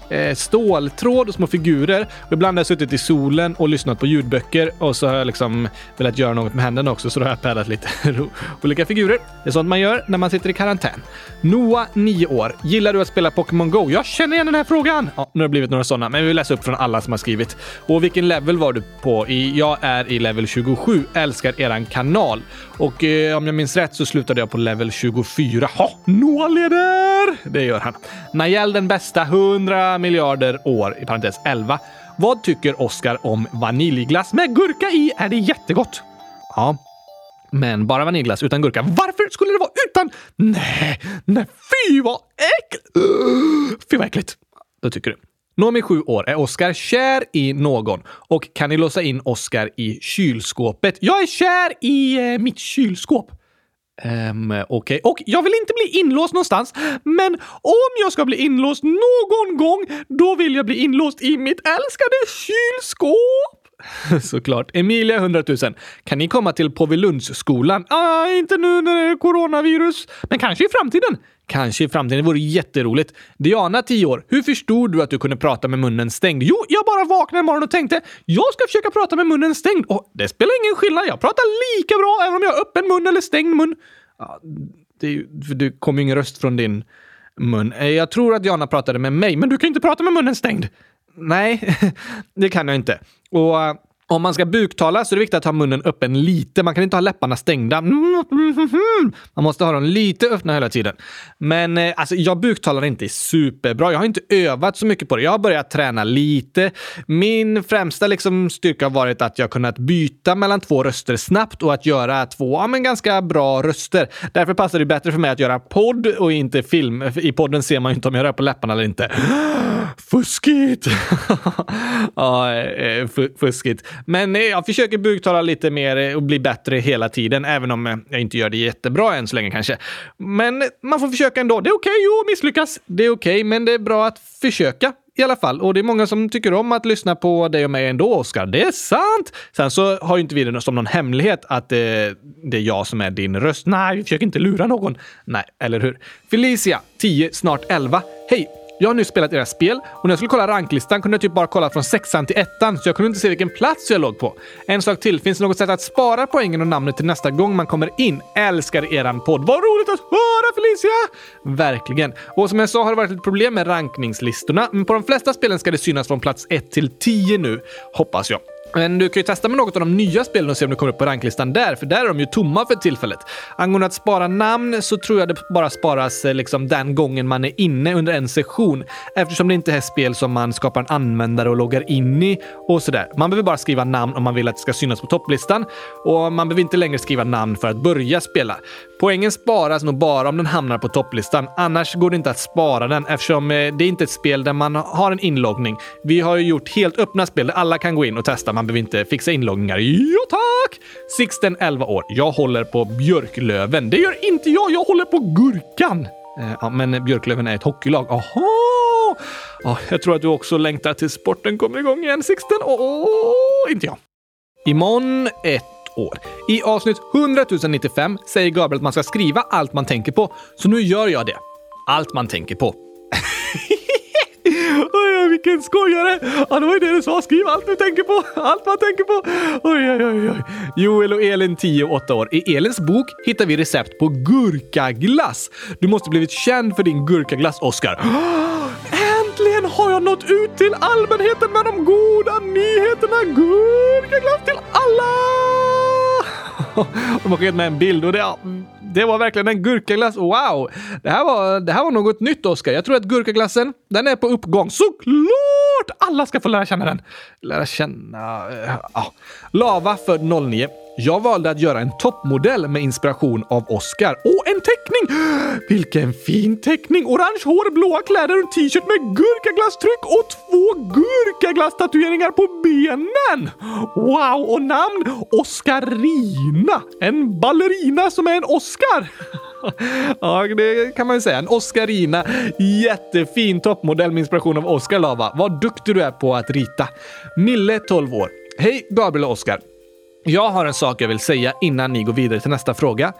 eh, ståltråd och små figurer. Och ibland har jag suttit i solen och lyssnat på ljudböcker och så har jag liksom velat göra något med händerna också, så då har jag paddlat lite olika figurer. Det är sånt man gör när man sitter i karantän. Noah, 9 år. Gillar du att spela Pokémon Go? Jag känner igen den här frågan! Ja, nu har det blivit några sådana, men vi vill läsa upp från alla som har skrivit. Och vilken level var du på? I, jag är i level 27. Älskar eran kanal. Och eh, om jag minns rätt så slutade jag på level 24. Ha! Noah leder! Det gör han. Nayel den bästa, 100 miljarder år, i parentes 11. Vad tycker Oscar om vaniljglass med gurka i? Är det jättegott? Ja, men bara vaniljglass utan gurka. Varför skulle det vara utan? Nej, nej, fy vad äckligt! Fy vad äckligt. Då tycker du. Noomi, sju år, är Oskar kär i någon och kan ni låsa in Oskar i kylskåpet? Jag är kär i eh, mitt kylskåp. Um, Okej, okay. och jag vill inte bli inlåst någonstans, men om jag ska bli inlåst någon gång, då vill jag bli inlåst i mitt älskade kylskåp! Såklart. Emilia 100 000. Kan ni komma till Påvelundsskolan? Ah, inte nu när det är coronavirus, men kanske i framtiden. Kanske i framtiden. Det vore jätteroligt. Diana, 10 år. Hur förstod du att du kunde prata med munnen stängd? Jo, jag bara vaknade en morgon och tänkte jag ska försöka prata med munnen stängd. Och det spelar ingen skillnad. Jag pratar lika bra även om jag har öppen mun eller stängd mun. Ja, det, ju- det kommer ju ingen röst från din mun. Eh, jag tror att Diana pratade med mig, men du kan ju inte prata med munnen stängd. Nej, det kan jag inte. Och eh, om man ska buktala så är det viktigt att ha munnen öppen lite. Man kan inte ha läpparna stängda. Man måste ha dem lite öppna hela tiden. Men eh, alltså, jag buktalar inte superbra. Jag har inte övat så mycket på det. Jag har börjat träna lite. Min främsta liksom, styrka har varit att jag kunnat byta mellan två röster snabbt och att göra två ja, men ganska bra röster. Därför passar det bättre för mig att göra podd och inte film. I podden ser man ju inte om jag rör på läpparna eller inte. Fuskigt! ja, eh, fuskigt. Men eh, jag försöker buktala lite mer eh, och bli bättre hela tiden, även om jag inte gör det jättebra än så länge kanske. Men man får försöka ändå. Det är okej att misslyckas. Det är okej, men det är bra att försöka i alla fall. Och det är många som tycker om att lyssna på dig och mig ändå, Oskar. Det är sant! Sen så har ju inte vi det som någon hemlighet att eh, det är jag som är din röst. Nej, vi försöker inte lura någon. Nej, eller hur? Felicia, 10, snart 11. Hej! Jag har nu spelat era spel och när jag skulle kolla ranklistan kunde jag typ bara kolla från sexan till ettan så jag kunde inte se vilken plats jag låg på. En sak till, finns det något sätt att spara poängen och namnet till nästa gång man kommer in? Älskar eran podd. Vad roligt att höra Felicia! Verkligen. Och som jag sa har det varit ett problem med rankningslistorna, men på de flesta spelen ska det synas från plats 1 till 10 nu, hoppas jag. Men du kan ju testa med något av de nya spelen och se om du kommer upp på ranklistan där, för där är de ju tomma för tillfället. Angående att spara namn så tror jag det bara sparas eh, liksom den gången man är inne under en session, eftersom det inte är spel som man skapar en användare och loggar in i och sådär. Man behöver bara skriva namn om man vill att det ska synas på topplistan och man behöver inte längre skriva namn för att börja spela. Poängen sparas nog bara om den hamnar på topplistan, annars går det inte att spara den eftersom eh, det är inte ett spel där man har en inloggning. Vi har ju gjort helt öppna spel där alla kan gå in och testa. Man behöver inte fixa inloggningar. Jo, tack! Sixten, 11 år. Jag håller på björklöven. Det gör inte jag. Jag håller på gurkan. Eh, Ja, men Björklöven är ett hockeylag. Aha! Ja, jag tror att du också längtar till sporten kommer igång igen, Sixten. Åh, inte jag. Imorgon ett år. I avsnitt 100 095 säger Gabriel att man ska skriva allt man tänker på, så nu gör jag det. Allt man tänker på. Oj, oj, vilken skojare! Ja, det var ju det du sa. Skriv allt du tänker på. Allt man tänker på. Oj, oj, oj, oj. Joel och Elin, 10 och 8 år. I Elins bok hittar vi recept på gurkaglass. Du måste blivit känd för din gurkaglass, Oscar. Äntligen har jag nått ut till allmänheten med de goda nyheterna. Gurkaglass till alla! De har skickat med en bild och det, det var verkligen en gurkaglass. Wow! Det här var, det här var något nytt, Oskar. Jag tror att gurkaglassen, den är på uppgång. Såklart! Alla ska få lära känna den. Lära känna... Eh, ja. Lava född 09. Jag valde att göra en toppmodell med inspiration av Oscar. Och en teckning! Vilken fin teckning! Orange hår, blåa kläder och en t-shirt med gurkaglasstryck och två gurkaglasstatueringar på benen! Wow! Och namn Oscarina! En ballerina som är en Oscar! ja, det kan man ju säga. En Oscarina. Jättefin toppmodell med inspiration av Oscar Lava. Vad duktig du är på att rita. Mille, 12 år. Hej Gabriel och Oscar. Jag har en sak jag vill säga innan ni går vidare till nästa fråga.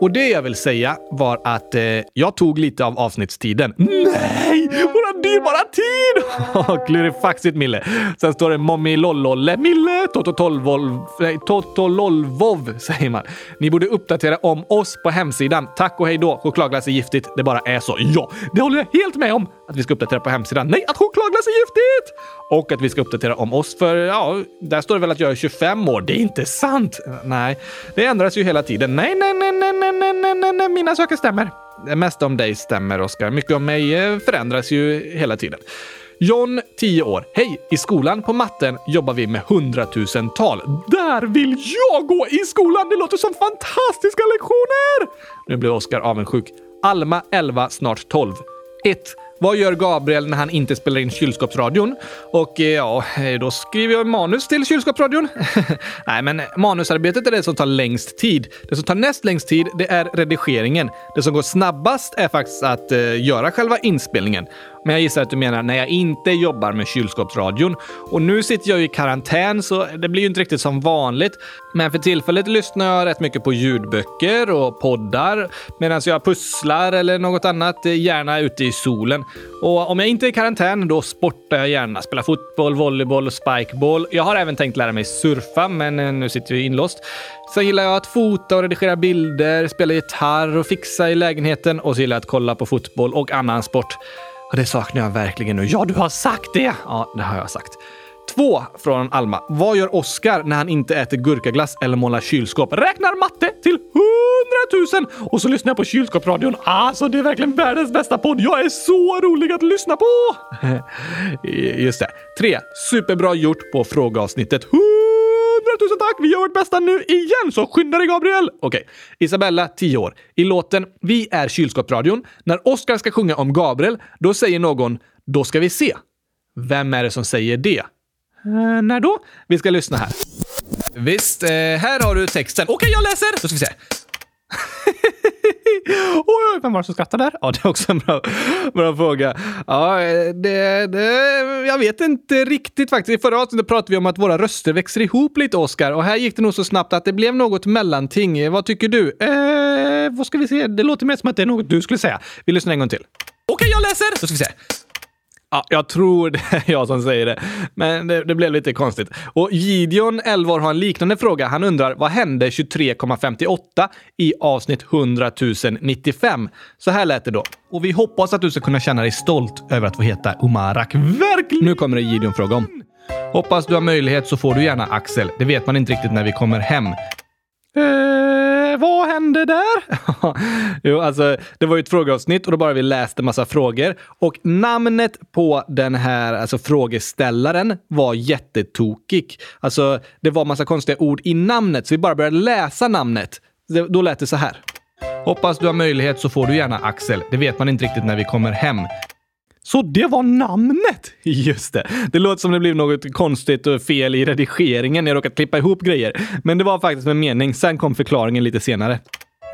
Och det jag vill säga var att eh, jag tog lite av avsnittstiden. Nej! Våra dyrbara tid! Klurifaxigt Mille. Sen står det Mommy Lollolle Mille Tototolvolv... Nej, Totololvov säger man. Ni borde uppdatera om oss på hemsidan. Tack och hej då. Chokladglass är giftigt. Det bara är så. Ja, det håller jag helt med om. Att vi ska uppdatera på hemsidan. Nej, att chokladglass är giftigt! Och att vi ska uppdatera om oss för, ja, där står det väl att jag är 25 år. Det är inte sant! Nej, det ändras ju hela tiden. Nej, nej, nej, nej, nej, nej, nej, nej, nej. mina saker stämmer. Det mesta om dig stämmer, Oskar. Mycket om mig eh, förändras ju hela tiden. John, 10 år. Hej! I skolan på matten jobbar vi med hundratusental. Där vill jag gå i skolan! Det låter som fantastiska lektioner! Nu blir Oskar avundsjuk. Alma, 11, snart 12. 1. Vad gör Gabriel när han inte spelar in kylskåpsradion? Och eh, ja, eh, då skriver jag manus till kylskåpsradion. Nej, men manusarbetet är det som tar längst tid. Det som tar näst längst tid, det är redigeringen. Det som går snabbast är faktiskt att eh, göra själva inspelningen. Men jag gissar att du menar när jag inte jobbar med kylskåpsradion. Och nu sitter jag ju i karantän så det blir ju inte riktigt som vanligt. Men för tillfället lyssnar jag rätt mycket på ljudböcker och poddar medan jag pusslar eller något annat, eh, gärna ute i solen. Och om jag inte är i karantän, då sportar jag gärna. Spelar fotboll, volleyboll och spikeball. Jag har även tänkt lära mig surfa, men eh, nu sitter jag inlåst. Sen gillar jag att fota och redigera bilder, spela gitarr och fixa i lägenheten och så gillar jag att kolla på fotboll och annan sport. Och det saknar jag verkligen nu. Ja, du har sagt det! Ja, det har jag sagt. Två från Alma. Vad gör Oscar när han inte äter gurkaglass eller målar kylskåp? Räknar matte till hundratusen! Och så lyssnar jag på kylskåpsradion. Alltså, det är verkligen världens bästa podd. Jag är så rolig att lyssna på! Just det. Tre. Superbra gjort på frågeavsnittet. Hundratusen tack! Vi gör vårt bästa nu igen, så skynda dig Gabriel! Okej. Isabella, 10 år. I låten “Vi är kylskåpsradion” när Oskar ska sjunga om Gabriel, då säger någon “Då ska vi se”. Vem är det som säger det? Eh, när då? Vi ska lyssna här. Visst, eh, här har du texten. Okej, jag läser! Då ska vi se. oj, vem var det som skrattade där? Ja, det är också en bra, bra fråga. Ja, det, det, jag vet inte riktigt faktiskt. I förra avsnittet pratade vi om att våra röster växer ihop lite, Oskar. Och här gick det nog så snabbt att det blev något mellanting. Vad tycker du? Eh, vad ska vi se? Det låter mer som att det är något du skulle säga. Vi lyssnar en gång till. Okej, jag läser! Då ska vi se. Ja, jag tror det är jag som säger det. Men det, det blev lite konstigt. Och Gideon, 11 år, har en liknande fråga. Han undrar vad hände 23,58 i avsnitt 100 095? Så här lät det då. Och vi hoppas att du ska kunna känna dig stolt över att få heta Umarak. Verkligen! Nu kommer det Gideon fråga om. Hoppas du har möjlighet så får du gärna Axel. Det vet man inte riktigt när vi kommer hem. Eh, Eh, vad hände där? jo, alltså, det var ju ett frågeavsnitt och då bara vi läste massa frågor. Och namnet på den här alltså, frågeställaren var jättetokig. Alltså, det var massa konstiga ord i namnet, så vi bara började läsa namnet. Då lät det så här. Hoppas du har möjlighet så får du gärna Axel. Det vet man inte riktigt när vi kommer hem. Så det var namnet! Just det. Det låter som det blev något konstigt och fel i redigeringen när jag råkat klippa ihop grejer. Men det var faktiskt med mening. Sen kom förklaringen lite senare.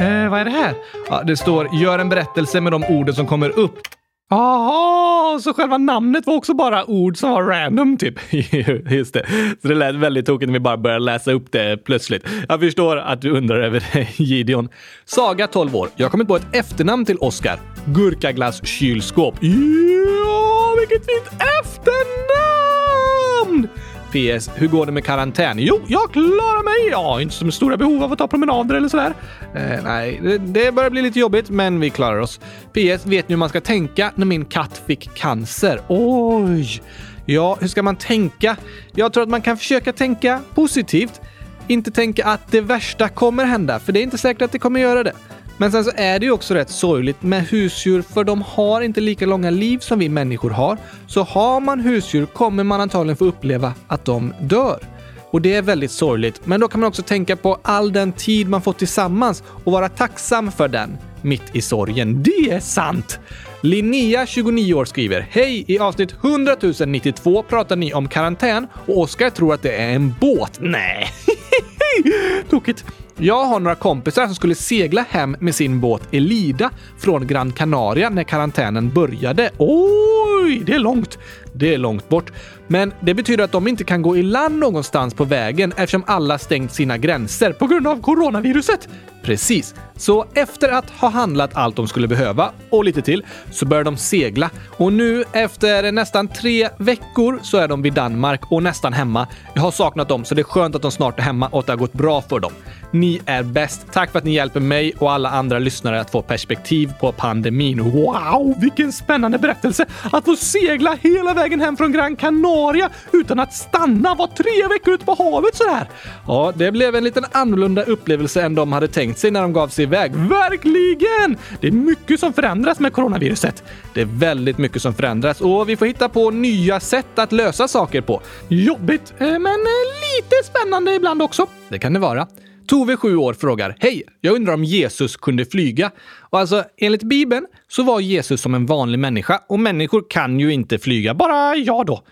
Eh, vad är det här? Ja, det står “Gör en berättelse med de orden som kommer upp”. Jaha, så själva namnet var också bara ord som var random typ. Just det. Så det lät väldigt tokigt när vi bara började läsa upp det plötsligt. Jag förstår att du undrar över det, Gideon. Saga, 12 år. Jag har kommit på ett efternamn till Oscar. Gurkaglass kylskåp. Ja, vilket fint efternamn! PS. Hur går det med karantän? Jo, jag klarar mig! Ja, inte som stora behov av att ta promenader eller sådär. Eh, nej, det, det börjar bli lite jobbigt, men vi klarar oss. PS. Vet ni hur man ska tänka när min katt fick cancer? Oj! Ja, hur ska man tänka? Jag tror att man kan försöka tänka positivt. Inte tänka att det värsta kommer hända, för det är inte säkert att det kommer göra det. Men sen så är det ju också rätt sorgligt med husdjur för de har inte lika långa liv som vi människor har. Så har man husdjur kommer man antagligen få uppleva att de dör. Och det är väldigt sorgligt, men då kan man också tänka på all den tid man fått tillsammans och vara tacksam för den mitt i sorgen. Det är sant! Linnea, 29 år, skriver Hej! I avsnitt 100 092 pratar ni om karantän och Oskar tror att det är en båt. Nej, tokigt. Jag har några kompisar som skulle segla hem med sin båt Elida från Gran Canaria när karantänen började. Oj, det är långt. Det är långt bort. Men det betyder att de inte kan gå i land någonstans på vägen eftersom alla stängt sina gränser på grund av coronaviruset. Precis. Så efter att ha handlat allt de skulle behöva och lite till så börjar de segla. Och nu efter nästan tre veckor så är de vid Danmark och nästan hemma. Jag har saknat dem så det är skönt att de snart är hemma och att det har gått bra för dem. Ni är bäst. Tack för att ni hjälper mig och alla andra lyssnare att få perspektiv på pandemin. Wow, vilken spännande berättelse! Att få segla hela vägen hem från Gran Canaria utan att stanna var tre veckor ute på havet sådär. Ja, det blev en liten annorlunda upplevelse än de hade tänkt sig när de gav sig iväg. Verkligen! Det är mycket som förändras med coronaviruset. Det är väldigt mycket som förändras och vi får hitta på nya sätt att lösa saker på. Jobbigt, eh, men eh, lite spännande ibland också. Det kan det vara. Tove, 7 år, frågar Hej! Jag undrar om Jesus kunde flyga. Och alltså, enligt Bibeln så var Jesus som en vanlig människa och människor kan ju inte flyga. Bara jag då.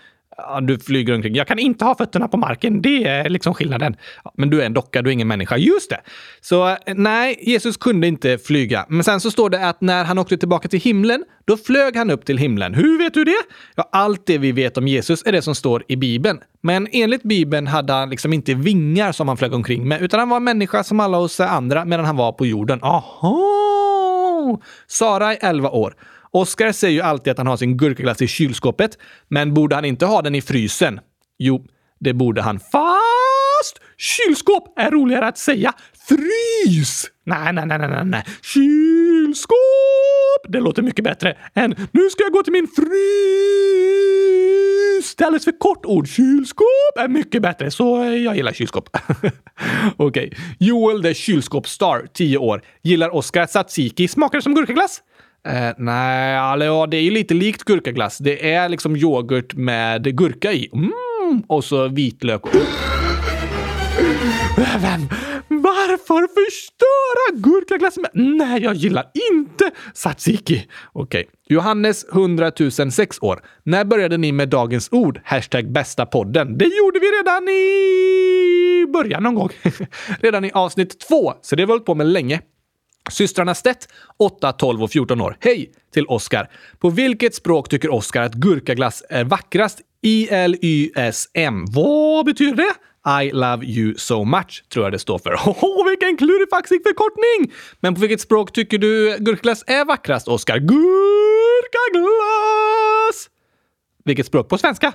Ja, du flyger omkring. Jag kan inte ha fötterna på marken. Det är liksom skillnaden. Ja, men du är en docka, du är ingen människa. Just det! Så eh, nej, Jesus kunde inte flyga. Men sen så står det att när han åkte tillbaka till himlen, då flög han upp till himlen. Hur vet du det? Ja, allt det vi vet om Jesus är det som står i Bibeln. Men enligt Bibeln hade han liksom inte vingar som han flög omkring med, utan han var en människa som alla oss andra medan han var på jorden. Aha! Sara är 11 år. Oskar säger ju alltid att han har sin gurkaglass i kylskåpet, men borde han inte ha den i frysen? Jo, det borde han. Fast kylskåp är roligare att säga. Frys! Nej, nej, nej, nej, nej. Kylskåp! Det låter mycket bättre än nu ska jag gå till min frys. Det är alldeles för kort ord. Kylskåp är mycket bättre, så jag gillar kylskåp. Okej. Okay. Joel the kylskåpsstar, 10 år, gillar Oscar tzatziki. Smakar det som gurkaglass? Eh, nej, alltså, ja, det är ju lite likt gurkaglass. Det är liksom yoghurt med gurka i. Mm, och så vitlök. Eh, vem? Varför förstöra gurkaglass med... Nej, jag gillar inte tzatziki. Okej. Okay. Johannes 100 006 år. När började ni med dagens ord? Hashtag bästa podden. Det gjorde vi redan i början någon gång. redan i avsnitt två, så det har vi hållit på med länge. Systrarna Stedt, 8, 12 och 14 år. Hej till Oskar. På vilket språk tycker Oskar att gurkaglass är vackrast? I-L-Y-S-M. Vad betyder det? I love you so much, tror jag det står för. Åh, vilken klurifaxig förkortning! Men på vilket språk tycker du gurkaglass är vackrast, Oskar? Gurkaglass! Vilket språk? På svenska?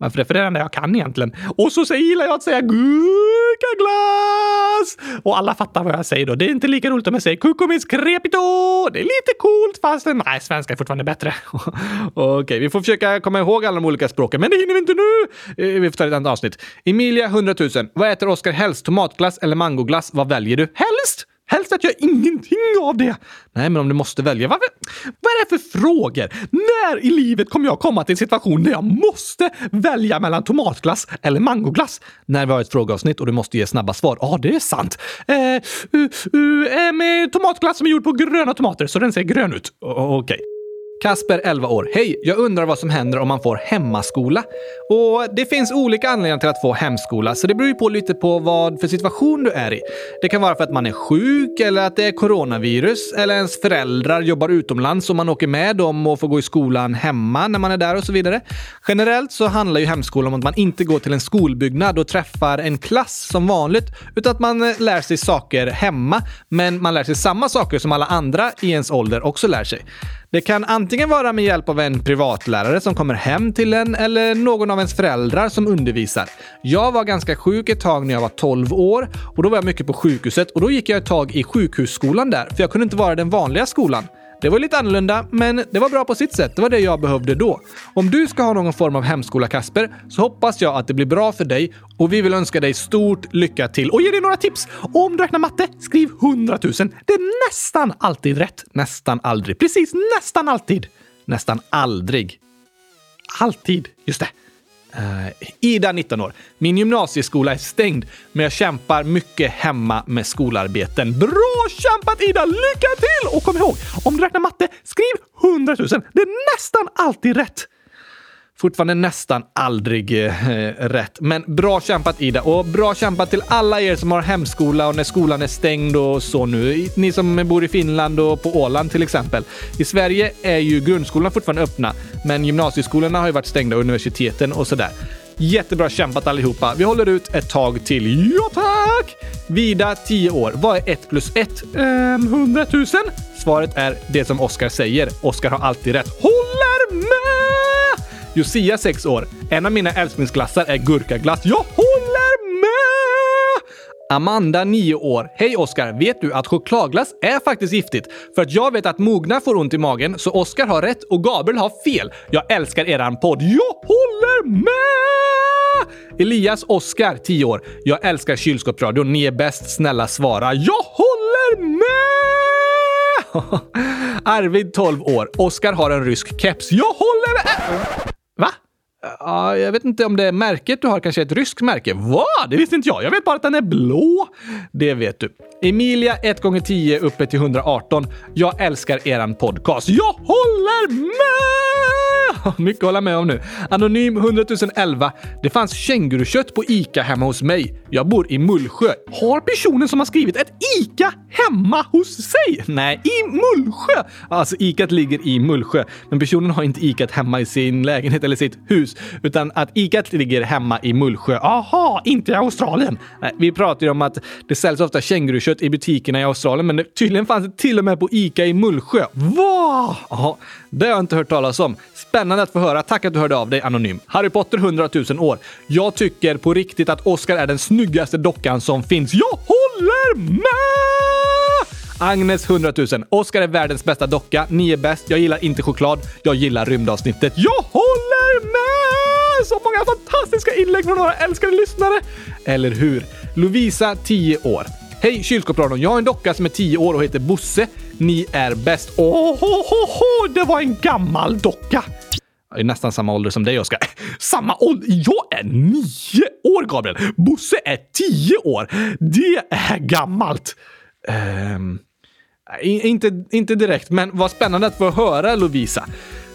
För det är det enda jag kan egentligen. Och så gillar jag att säga gurkaglass! Och alla fattar vad jag säger då. Det är inte lika roligt om jag säger kukumis crepito. Det är lite coolt fast nej, svenska är fortfarande bättre. Okej, okay, vi får försöka komma ihåg alla de olika språken, men det hinner vi inte nu. Eh, vi får ta ett annat avsnitt. Emilia, 100 000. Vad äter Oskar helst? Tomatglass eller mangoglass? Vad väljer du? Helst! Helst att jag ingenting av det. Nej, men om du måste välja, vad, vad är det för frågor? När i livet kommer jag komma till en situation där jag måste välja mellan tomatglass eller mangoglass? När vi har ett frågeavsnitt och du måste ge snabba svar. Ja, det är sant. Eh, uh, uh, med tomatglass som är gjord på gröna tomater, så den ser grön ut. Okej. Okay. Kasper, 11 år. Hej! Jag undrar vad som händer om man får hemmaskola. Och det finns olika anledningar till att få hemskola, så det beror ju på lite på vad för situation du är i. Det kan vara för att man är sjuk, eller att det är coronavirus, eller ens föräldrar jobbar utomlands och man åker med dem och får gå i skolan hemma när man är där och så vidare. Generellt så handlar ju hemskola om att man inte går till en skolbyggnad och träffar en klass som vanligt, utan att man eh, lär sig saker hemma, men man lär sig samma saker som alla andra i ens ålder också lär sig. Det kan antingen vara med hjälp av en privatlärare som kommer hem till en eller någon av ens föräldrar som undervisar. Jag var ganska sjuk ett tag när jag var 12 år och då var jag mycket på sjukhuset och då gick jag ett tag i sjukhusskolan där, för jag kunde inte vara i den vanliga skolan. Det var lite annorlunda, men det var bra på sitt sätt. Det var det jag behövde då. Om du ska ha någon form av hemskola, Kasper, så hoppas jag att det blir bra för dig och vi vill önska dig stort lycka till och ge dig några tips. Om du räknar matte, skriv 100 000. Det är nästan alltid rätt. Nästan aldrig. Precis, nästan alltid. Nästan aldrig. Alltid. Just det. Uh, Ida, 19 år. Min gymnasieskola är stängd, men jag kämpar mycket hemma med skolarbeten. Bra kämpat Ida! Lycka till! Och kom ihåg, om du räknar matte, skriv 100 000. Det är nästan alltid rätt. Fortfarande nästan aldrig eh, eh, rätt. Men bra kämpat Ida och bra kämpat till alla er som har hemskola och när skolan är stängd och så nu. Ni som bor i Finland och på Åland till exempel. I Sverige är ju grundskolan fortfarande öppna, men gymnasieskolorna har ju varit stängda och universiteten och sådär. Jättebra kämpat allihopa. Vi håller ut ett tag till. Ja tack! Vida, 10 år. Vad är 1 plus 1? Ehm, 100 000? Svaret är det som Oskar säger. Oskar har alltid rätt. Håller med! Josia 6 år. En av mina älsklingsglassar är gurkaglass. Jag håller med! Amanda 9 år. Hej Oskar! Vet du att chokladglass är faktiskt giftigt? För att jag vet att mogna får ont i magen, så Oskar har rätt och Gabriel har fel. Jag älskar eran podd. Jag håller med! Elias Oskar, 10 år. Jag älskar kylskåpsradion. Ni är bäst. Snälla svara. Jag håller med! Arvid, 12 år. Oskar har en rysk keps. Jag håller med! Va? Ja, jag vet inte om det är märket du har kanske är ett ryskt märke. Va? Det visste inte jag. Jag vet bara att den är blå. Det vet du. Emilia 1x10 uppe till 118. Jag älskar eran podcast. Jag håller med! mycket att hålla med om nu. Anonym 100 011. Det fanns kängurukött på ICA hemma hos mig. Jag bor i Mullsjö. Har personen som har skrivit ett ICA hemma hos sig? Nej, i Mullsjö! Alltså, ICAt ligger i Mullsjö, men personen har inte ICAt hemma i sin lägenhet eller sitt hus, utan att ICA ligger hemma i Mullsjö. Aha, inte i Australien. Nej, vi pratar ju om att det säljs ofta kängurukött i butikerna i Australien, men det, tydligen fanns det till och med på ICA i Mullsjö. Va? Aha, det har jag inte hört talas om. Spännande att få höra. Tack att du hörde av dig anonym. Harry Potter 100 000 år. Jag tycker på riktigt att Oscar är den snyggaste dockan som finns. Jag håller med! Agnes 100 000. Oscar är världens bästa docka. Ni är bäst. Jag gillar inte choklad. Jag gillar rymdavsnittet. Jag håller med! Så många fantastiska inlägg från våra älskade lyssnare. Eller hur? Lovisa, 10 år. Hej kylskåpsradion! Jag har en docka som är 10 år och heter Bosse. Ni är bäst. Åh, oh, oh, oh, det var en gammal docka! Jag är nästan samma ålder som dig, Oskar. Samma ålder? Jag är nio år, Gabriel! Bosse är tio år! Det är gammalt! Um, inte, inte direkt, men vad spännande att få höra, Lovisa.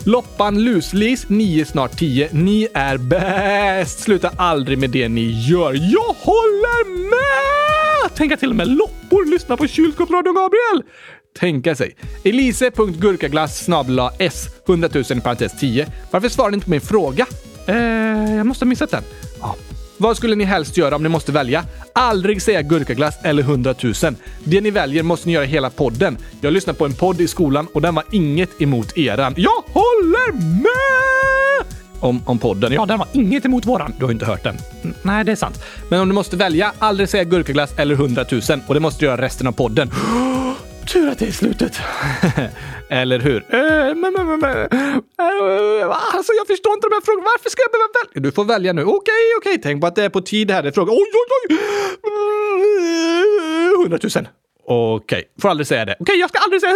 Loppan Luslis, 9 snart 10. Ni är bäst! Sluta aldrig med det ni gör. Jag håller med! Tänk att till och med loppor lyssnar på kylskåpsradion, Gabriel! Tänka sig. Elise.gurkaglass snabla s 100 000 i parentes 10. Varför svarar ni inte på min fråga? Eh, jag måste ha missat den. Ja. Vad skulle ni helst göra om ni måste välja? Aldrig säga gurkaglass eller 100 000. Det ni väljer måste ni göra hela podden. Jag lyssnade på en podd i skolan och den var inget emot eran. Jag håller med! Om, om podden. Ja, den var inget emot våran. Du har inte hört den. N nej, det är sant. Men om du måste välja, aldrig säga gurkaglass eller 100 000 och det måste du göra resten av podden. Tur att det är slutet. Eller hur? Äh, men, men, men, äh, alltså, jag förstår inte de här frågorna. Varför ska jag behöva välja? Du får välja nu. Okej, okay, okej. Okay. Tänk på att det är på tid här. Det är frågan. Oj, oj, oj! 100 000. Okej, okay. får aldrig säga det. Okej, okay, jag ska aldrig säga...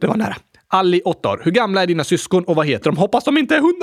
Det var nära. Ali, 8 år. Hur gamla är dina syskon och vad heter de? Hoppas de inte är 100...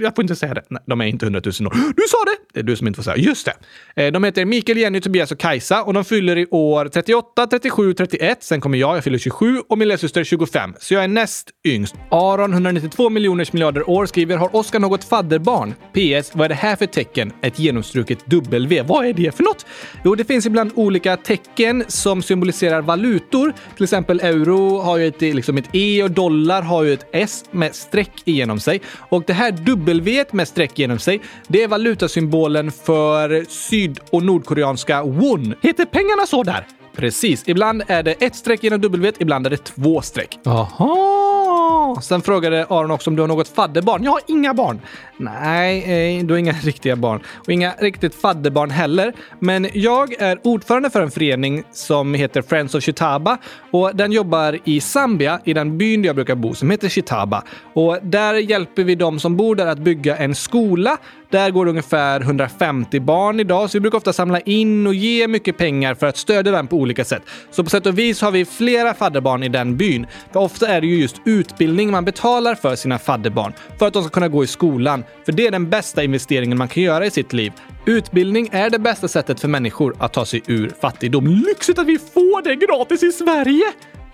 Jag får inte säga det. Nej, de är inte hundratusen år. Du sa det! Det är du som inte får säga. Just det. Eh, de heter Mikael, Jenny, Tobias och Kajsa och de fyller i år 38, 37, 31. Sen kommer jag, jag fyller 27 och min lillasyster 25. Så jag är näst yngst. Aron, 192 miljoners miljarder år, skriver “Har Oskar något fadderbarn? PS. Vad är det här för tecken? Ett genomstruket W. Vad är det för något? Jo, det finns ibland olika tecken som symboliserar valutor. Till exempel euro har ju ett, liksom ett E och dollar dollar har ju ett S med streck igenom sig och det här W med streck igenom sig, det är valutasymbolen för syd och nordkoreanska won. Heter pengarna så där? Precis. Ibland är det ett streck genom W, ibland är det två streck. Jaha! Sen frågade Aron också om du har något fadderbarn. Jag har inga barn. Nej, eh, du har inga riktiga barn. Och inga riktigt fadderbarn heller. Men jag är ordförande för en förening som heter Friends of Chitaba och den jobbar i Zambia, i den byn där jag brukar bo, som heter Chitaba. Och där hjälper vi de som bor där att bygga en skola där går det ungefär 150 barn idag, så vi brukar ofta samla in och ge mycket pengar för att stödja den på olika sätt. Så på sätt och vis har vi flera fadderbarn i den byn. För ofta är det ju just utbildning man betalar för sina fadderbarn för att de ska kunna gå i skolan. För det är den bästa investeringen man kan göra i sitt liv. Utbildning är det bästa sättet för människor att ta sig ur fattigdom. Lyxigt att vi får det gratis i Sverige!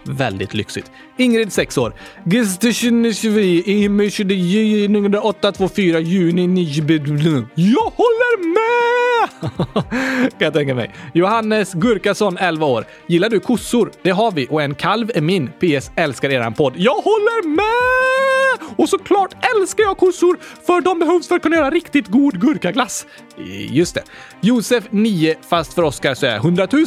Väldigt lyxigt. Ingrid, 6 år. juni Jag håller med! kan jag tänka mig. Johannes Gurkason, 11 år. Gillar du kossor? Det har vi och en kalv är min. PS. Älskar eran podd. Jag håller med! Och såklart älskar jag kossor, för de behövs för att kunna göra riktigt god gurkaglass. Just det. Josef, 9, fast för Oskar så är 100 000.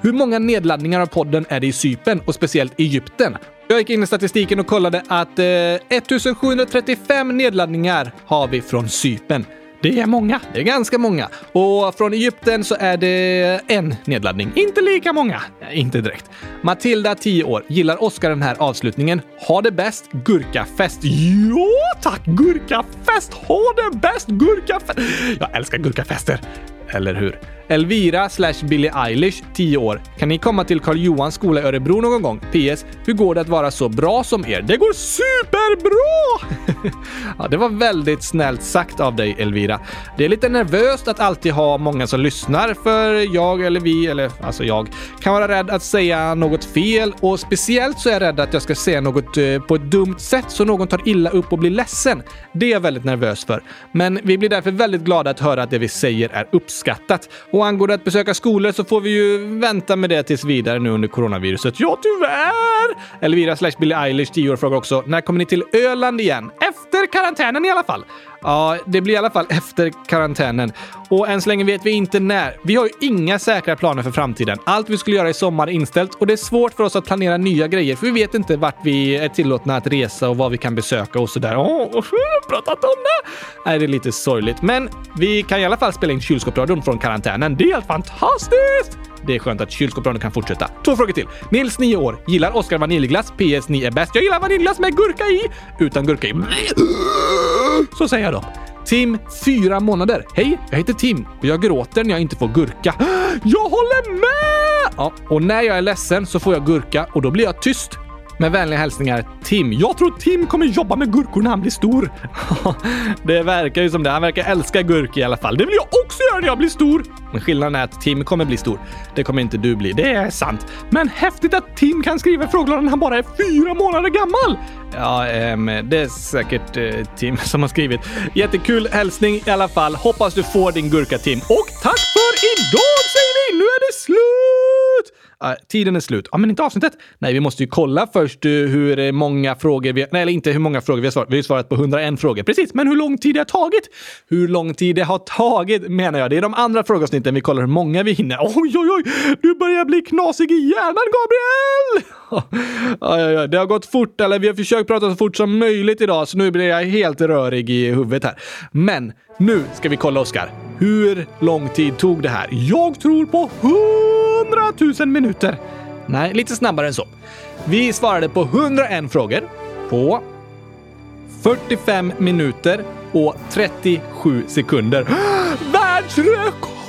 Hur många nedladdningar av podden är det i Sypen och speciellt Egypten? Jag gick in i statistiken och kollade att eh, 1735 nedladdningar har vi från Sypen. Det är många. Det är ganska många. Och från Egypten så är det en nedladdning. Inte lika många. Inte direkt. Matilda, 10 år, gillar Oskar den här avslutningen. Ha det bäst, gurkafest. Ja, tack! Gurkafest! Ha det bäst, gurkafest! Jag älskar gurkafester. Eller hur? Elvira slash Billie Eilish, 10 år. Kan ni komma till Karl Johans skola i Örebro någon gång? PS. Hur går det att vara så bra som er? Det går superbra! ja, det var väldigt snällt sagt av dig, Elvira. Det är lite nervöst att alltid ha många som lyssnar, för jag eller vi, eller alltså jag, kan vara rädd att säga något fel och speciellt så är jag rädd att jag ska säga något eh, på ett dumt sätt så någon tar illa upp och blir ledsen. Det är jag väldigt nervös för. Men vi blir därför väldigt glada att höra att det vi säger är uppskattat. Och angående att besöka skolor så får vi ju vänta med det tills vidare nu under coronaviruset. Ja, tyvärr! Elvira slash Billie Eilish, 10 år, frågar också när kommer ni till Öland igen? Efter karantänen i alla fall. Ja, det blir i alla fall efter karantänen. Och än så länge vet vi inte när. Vi har ju inga säkra planer för framtiden. Allt vi skulle göra i sommar är inställt och det är svårt för oss att planera nya grejer för vi vet inte vart vi är tillåtna att resa och vad vi kan besöka och sådär. Åh, pratat om det! Nej, det är lite sorgligt. Men vi kan i alla fall spela in kylskåpsradion från karantänen. Det är helt fantastiskt! Det är skönt att kylskåpsradion kan fortsätta. Två frågor till. Nils, 9 år. Gillar Oscar vaniljglass? PS, ni är bäst. Jag gillar vaniljglass med gurka i. Utan gurka i. Så säger jag då. Tim, fyra månader. Hej, jag heter Tim och jag gråter när jag inte får gurka. Jag håller med! Ja, och när jag är ledsen så får jag gurka och då blir jag tyst. Med vänliga hälsningar Tim. Jag tror Tim kommer jobba med gurkor när han blir stor. det verkar ju som det. Han verkar älska gurka i alla fall. Det vill jag också göra när jag blir stor. Men skillnaden är att Tim kommer bli stor. Det kommer inte du bli. Det är sant. Men häftigt att Tim kan skriva frågelådan när han bara är fyra månader gammal. Ja, ähm, det är säkert äh, Tim som har skrivit. Jättekul hälsning i alla fall. Hoppas du får din gurka Tim. Och tack för idag säger vi! Nu är det slut! Ah, tiden är slut. Ja, men inte avsnittet. Nej, vi måste ju kolla först eh, hur eh, många frågor vi... Nej, eller inte hur många frågor vi har svarat. Vi har svarat på 101 frågor. Precis, men hur lång tid det har tagit? Hur lång tid det har tagit menar jag. Det är de andra frågeavsnitten vi kollar hur många vi hinner. Oj, oj, oj! Du börjar bli knasig i hjärnan, Gabriel! oj, oj, oj. Det har gått fort, eller vi har försökt prata så fort som möjligt idag, så nu blir jag helt rörig i huvudet här. Men nu ska vi kolla, Oskar. Hur lång tid tog det här? Jag tror på 100 100 000 minuter. Nej, lite snabbare än så. Vi svarade på 101 frågor på 45 minuter och 37 sekunder. Världsrekord!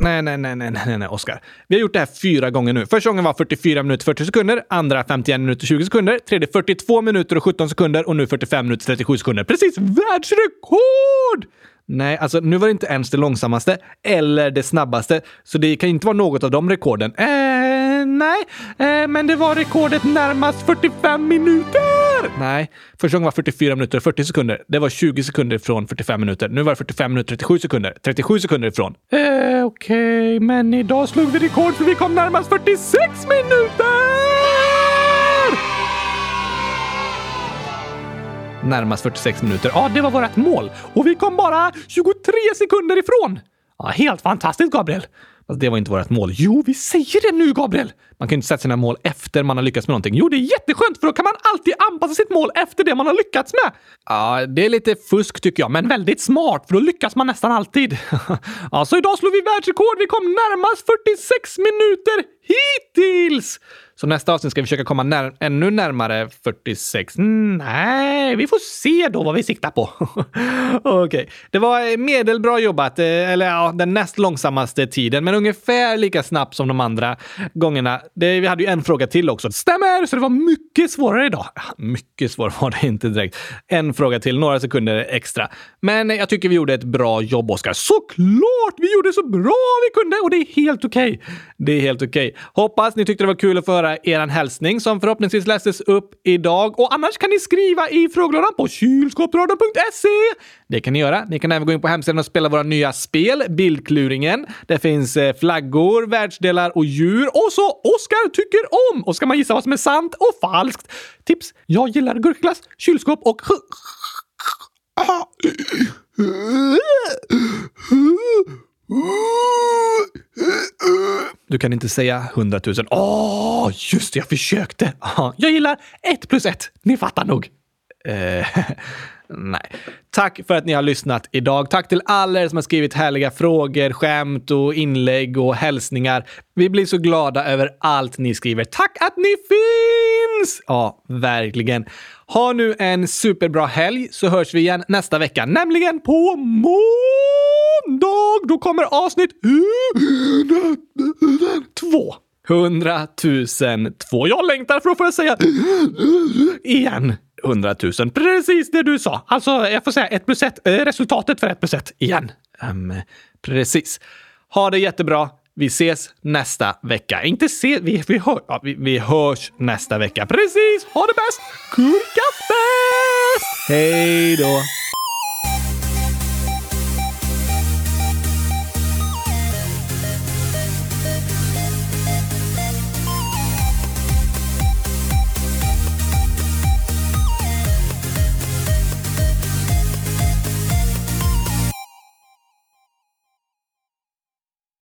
Nej, nej, nej, nej, nej, nej, Oskar. Vi har gjort det här fyra gånger nu. Första gången var 44 minuter 40 sekunder, andra 51 minuter 20 sekunder, tredje 42 minuter och 17 sekunder och nu 45 minuter 37 sekunder. Precis världsrekord! Nej, alltså nu var det inte ens det långsammaste eller det snabbaste, så det kan inte vara något av de rekorden. Eh, nej, eh, men det var rekordet närmast 45 minuter! Nej, första gången var 44 minuter och 40 sekunder. Det var 20 sekunder från 45 minuter. Nu var det 45 minuter och 37 sekunder. 37 sekunder ifrån. Eh, Okej, okay, men idag slog vi rekord för vi kom närmast 46 minuter! Närmast 46 minuter. Ja, det var vårt mål. Och vi kom bara 23 sekunder ifrån. Ja, helt fantastiskt, Gabriel. Fast det var inte vårt mål. Jo, vi säger det nu, Gabriel! Man kan ju inte sätta sina mål efter man har lyckats med någonting. Jo, det är jätteskönt för då kan man alltid anpassa sitt mål efter det man har lyckats med. Ja, det är lite fusk tycker jag, men väldigt smart för då lyckas man nästan alltid. ja, så idag slår vi världsrekord. Vi kom närmast 46 minuter hittills! Så nästa avsnitt ska vi försöka komma när ännu närmare 46. Mm, nej, vi får se då vad vi siktar på. Okej, okay. det var medelbra jobbat, eh, eller ja, den näst långsammaste tiden, men ungefär lika snabbt som de andra gångerna. Det, vi hade ju en fråga till också. Stämmer! Så det var mycket svårare idag. Mycket svårare var det inte direkt. En fråga till, några sekunder extra. Men jag tycker vi gjorde ett bra jobb, Oskar. Såklart! Vi gjorde så bra vi kunde och det är helt okej. Okay. Det är helt okej. Okay. Hoppas ni tyckte det var kul att få höra er hälsning som förhoppningsvis lästes upp idag. Och annars kan ni skriva i frågelådan på kylskåpsradion.se. Det kan ni göra. Ni kan även gå in på hemsidan och spela våra nya spel, Bildkluringen. Det finns flaggor, världsdelar och djur. Och så Oskar tycker om! Och ska man gissa vad som är sant och falskt? Tips! Jag gillar gurkglass, kylskåp och du kan inte säga hundratusen. Åh, oh, just det, jag försökte. Jag gillar ett plus ett. Ni fattar nog. Eh, nej. Tack för att ni har lyssnat idag. Tack till alla er som har skrivit härliga frågor, skämt och inlägg och hälsningar. Vi blir så glada över allt ni skriver. Tack att ni finns! Ja, verkligen. Ha nu en superbra helg så hörs vi igen nästa vecka, nämligen på måndag. Då kommer avsnitt två. hundratusen två. Jag längtar för att få säga igen. Hundratusen. Precis det du sa. Alltså, jag får säga ett plus ett. Eh, resultatet för ett plus ett igen. Um, precis. Ha det jättebra. Vi ses nästa vecka. Inte se, vi, vi, hör, ja, vi, vi hörs nästa vecka. Precis! Ha det bäst! Kurkafest! Hej då!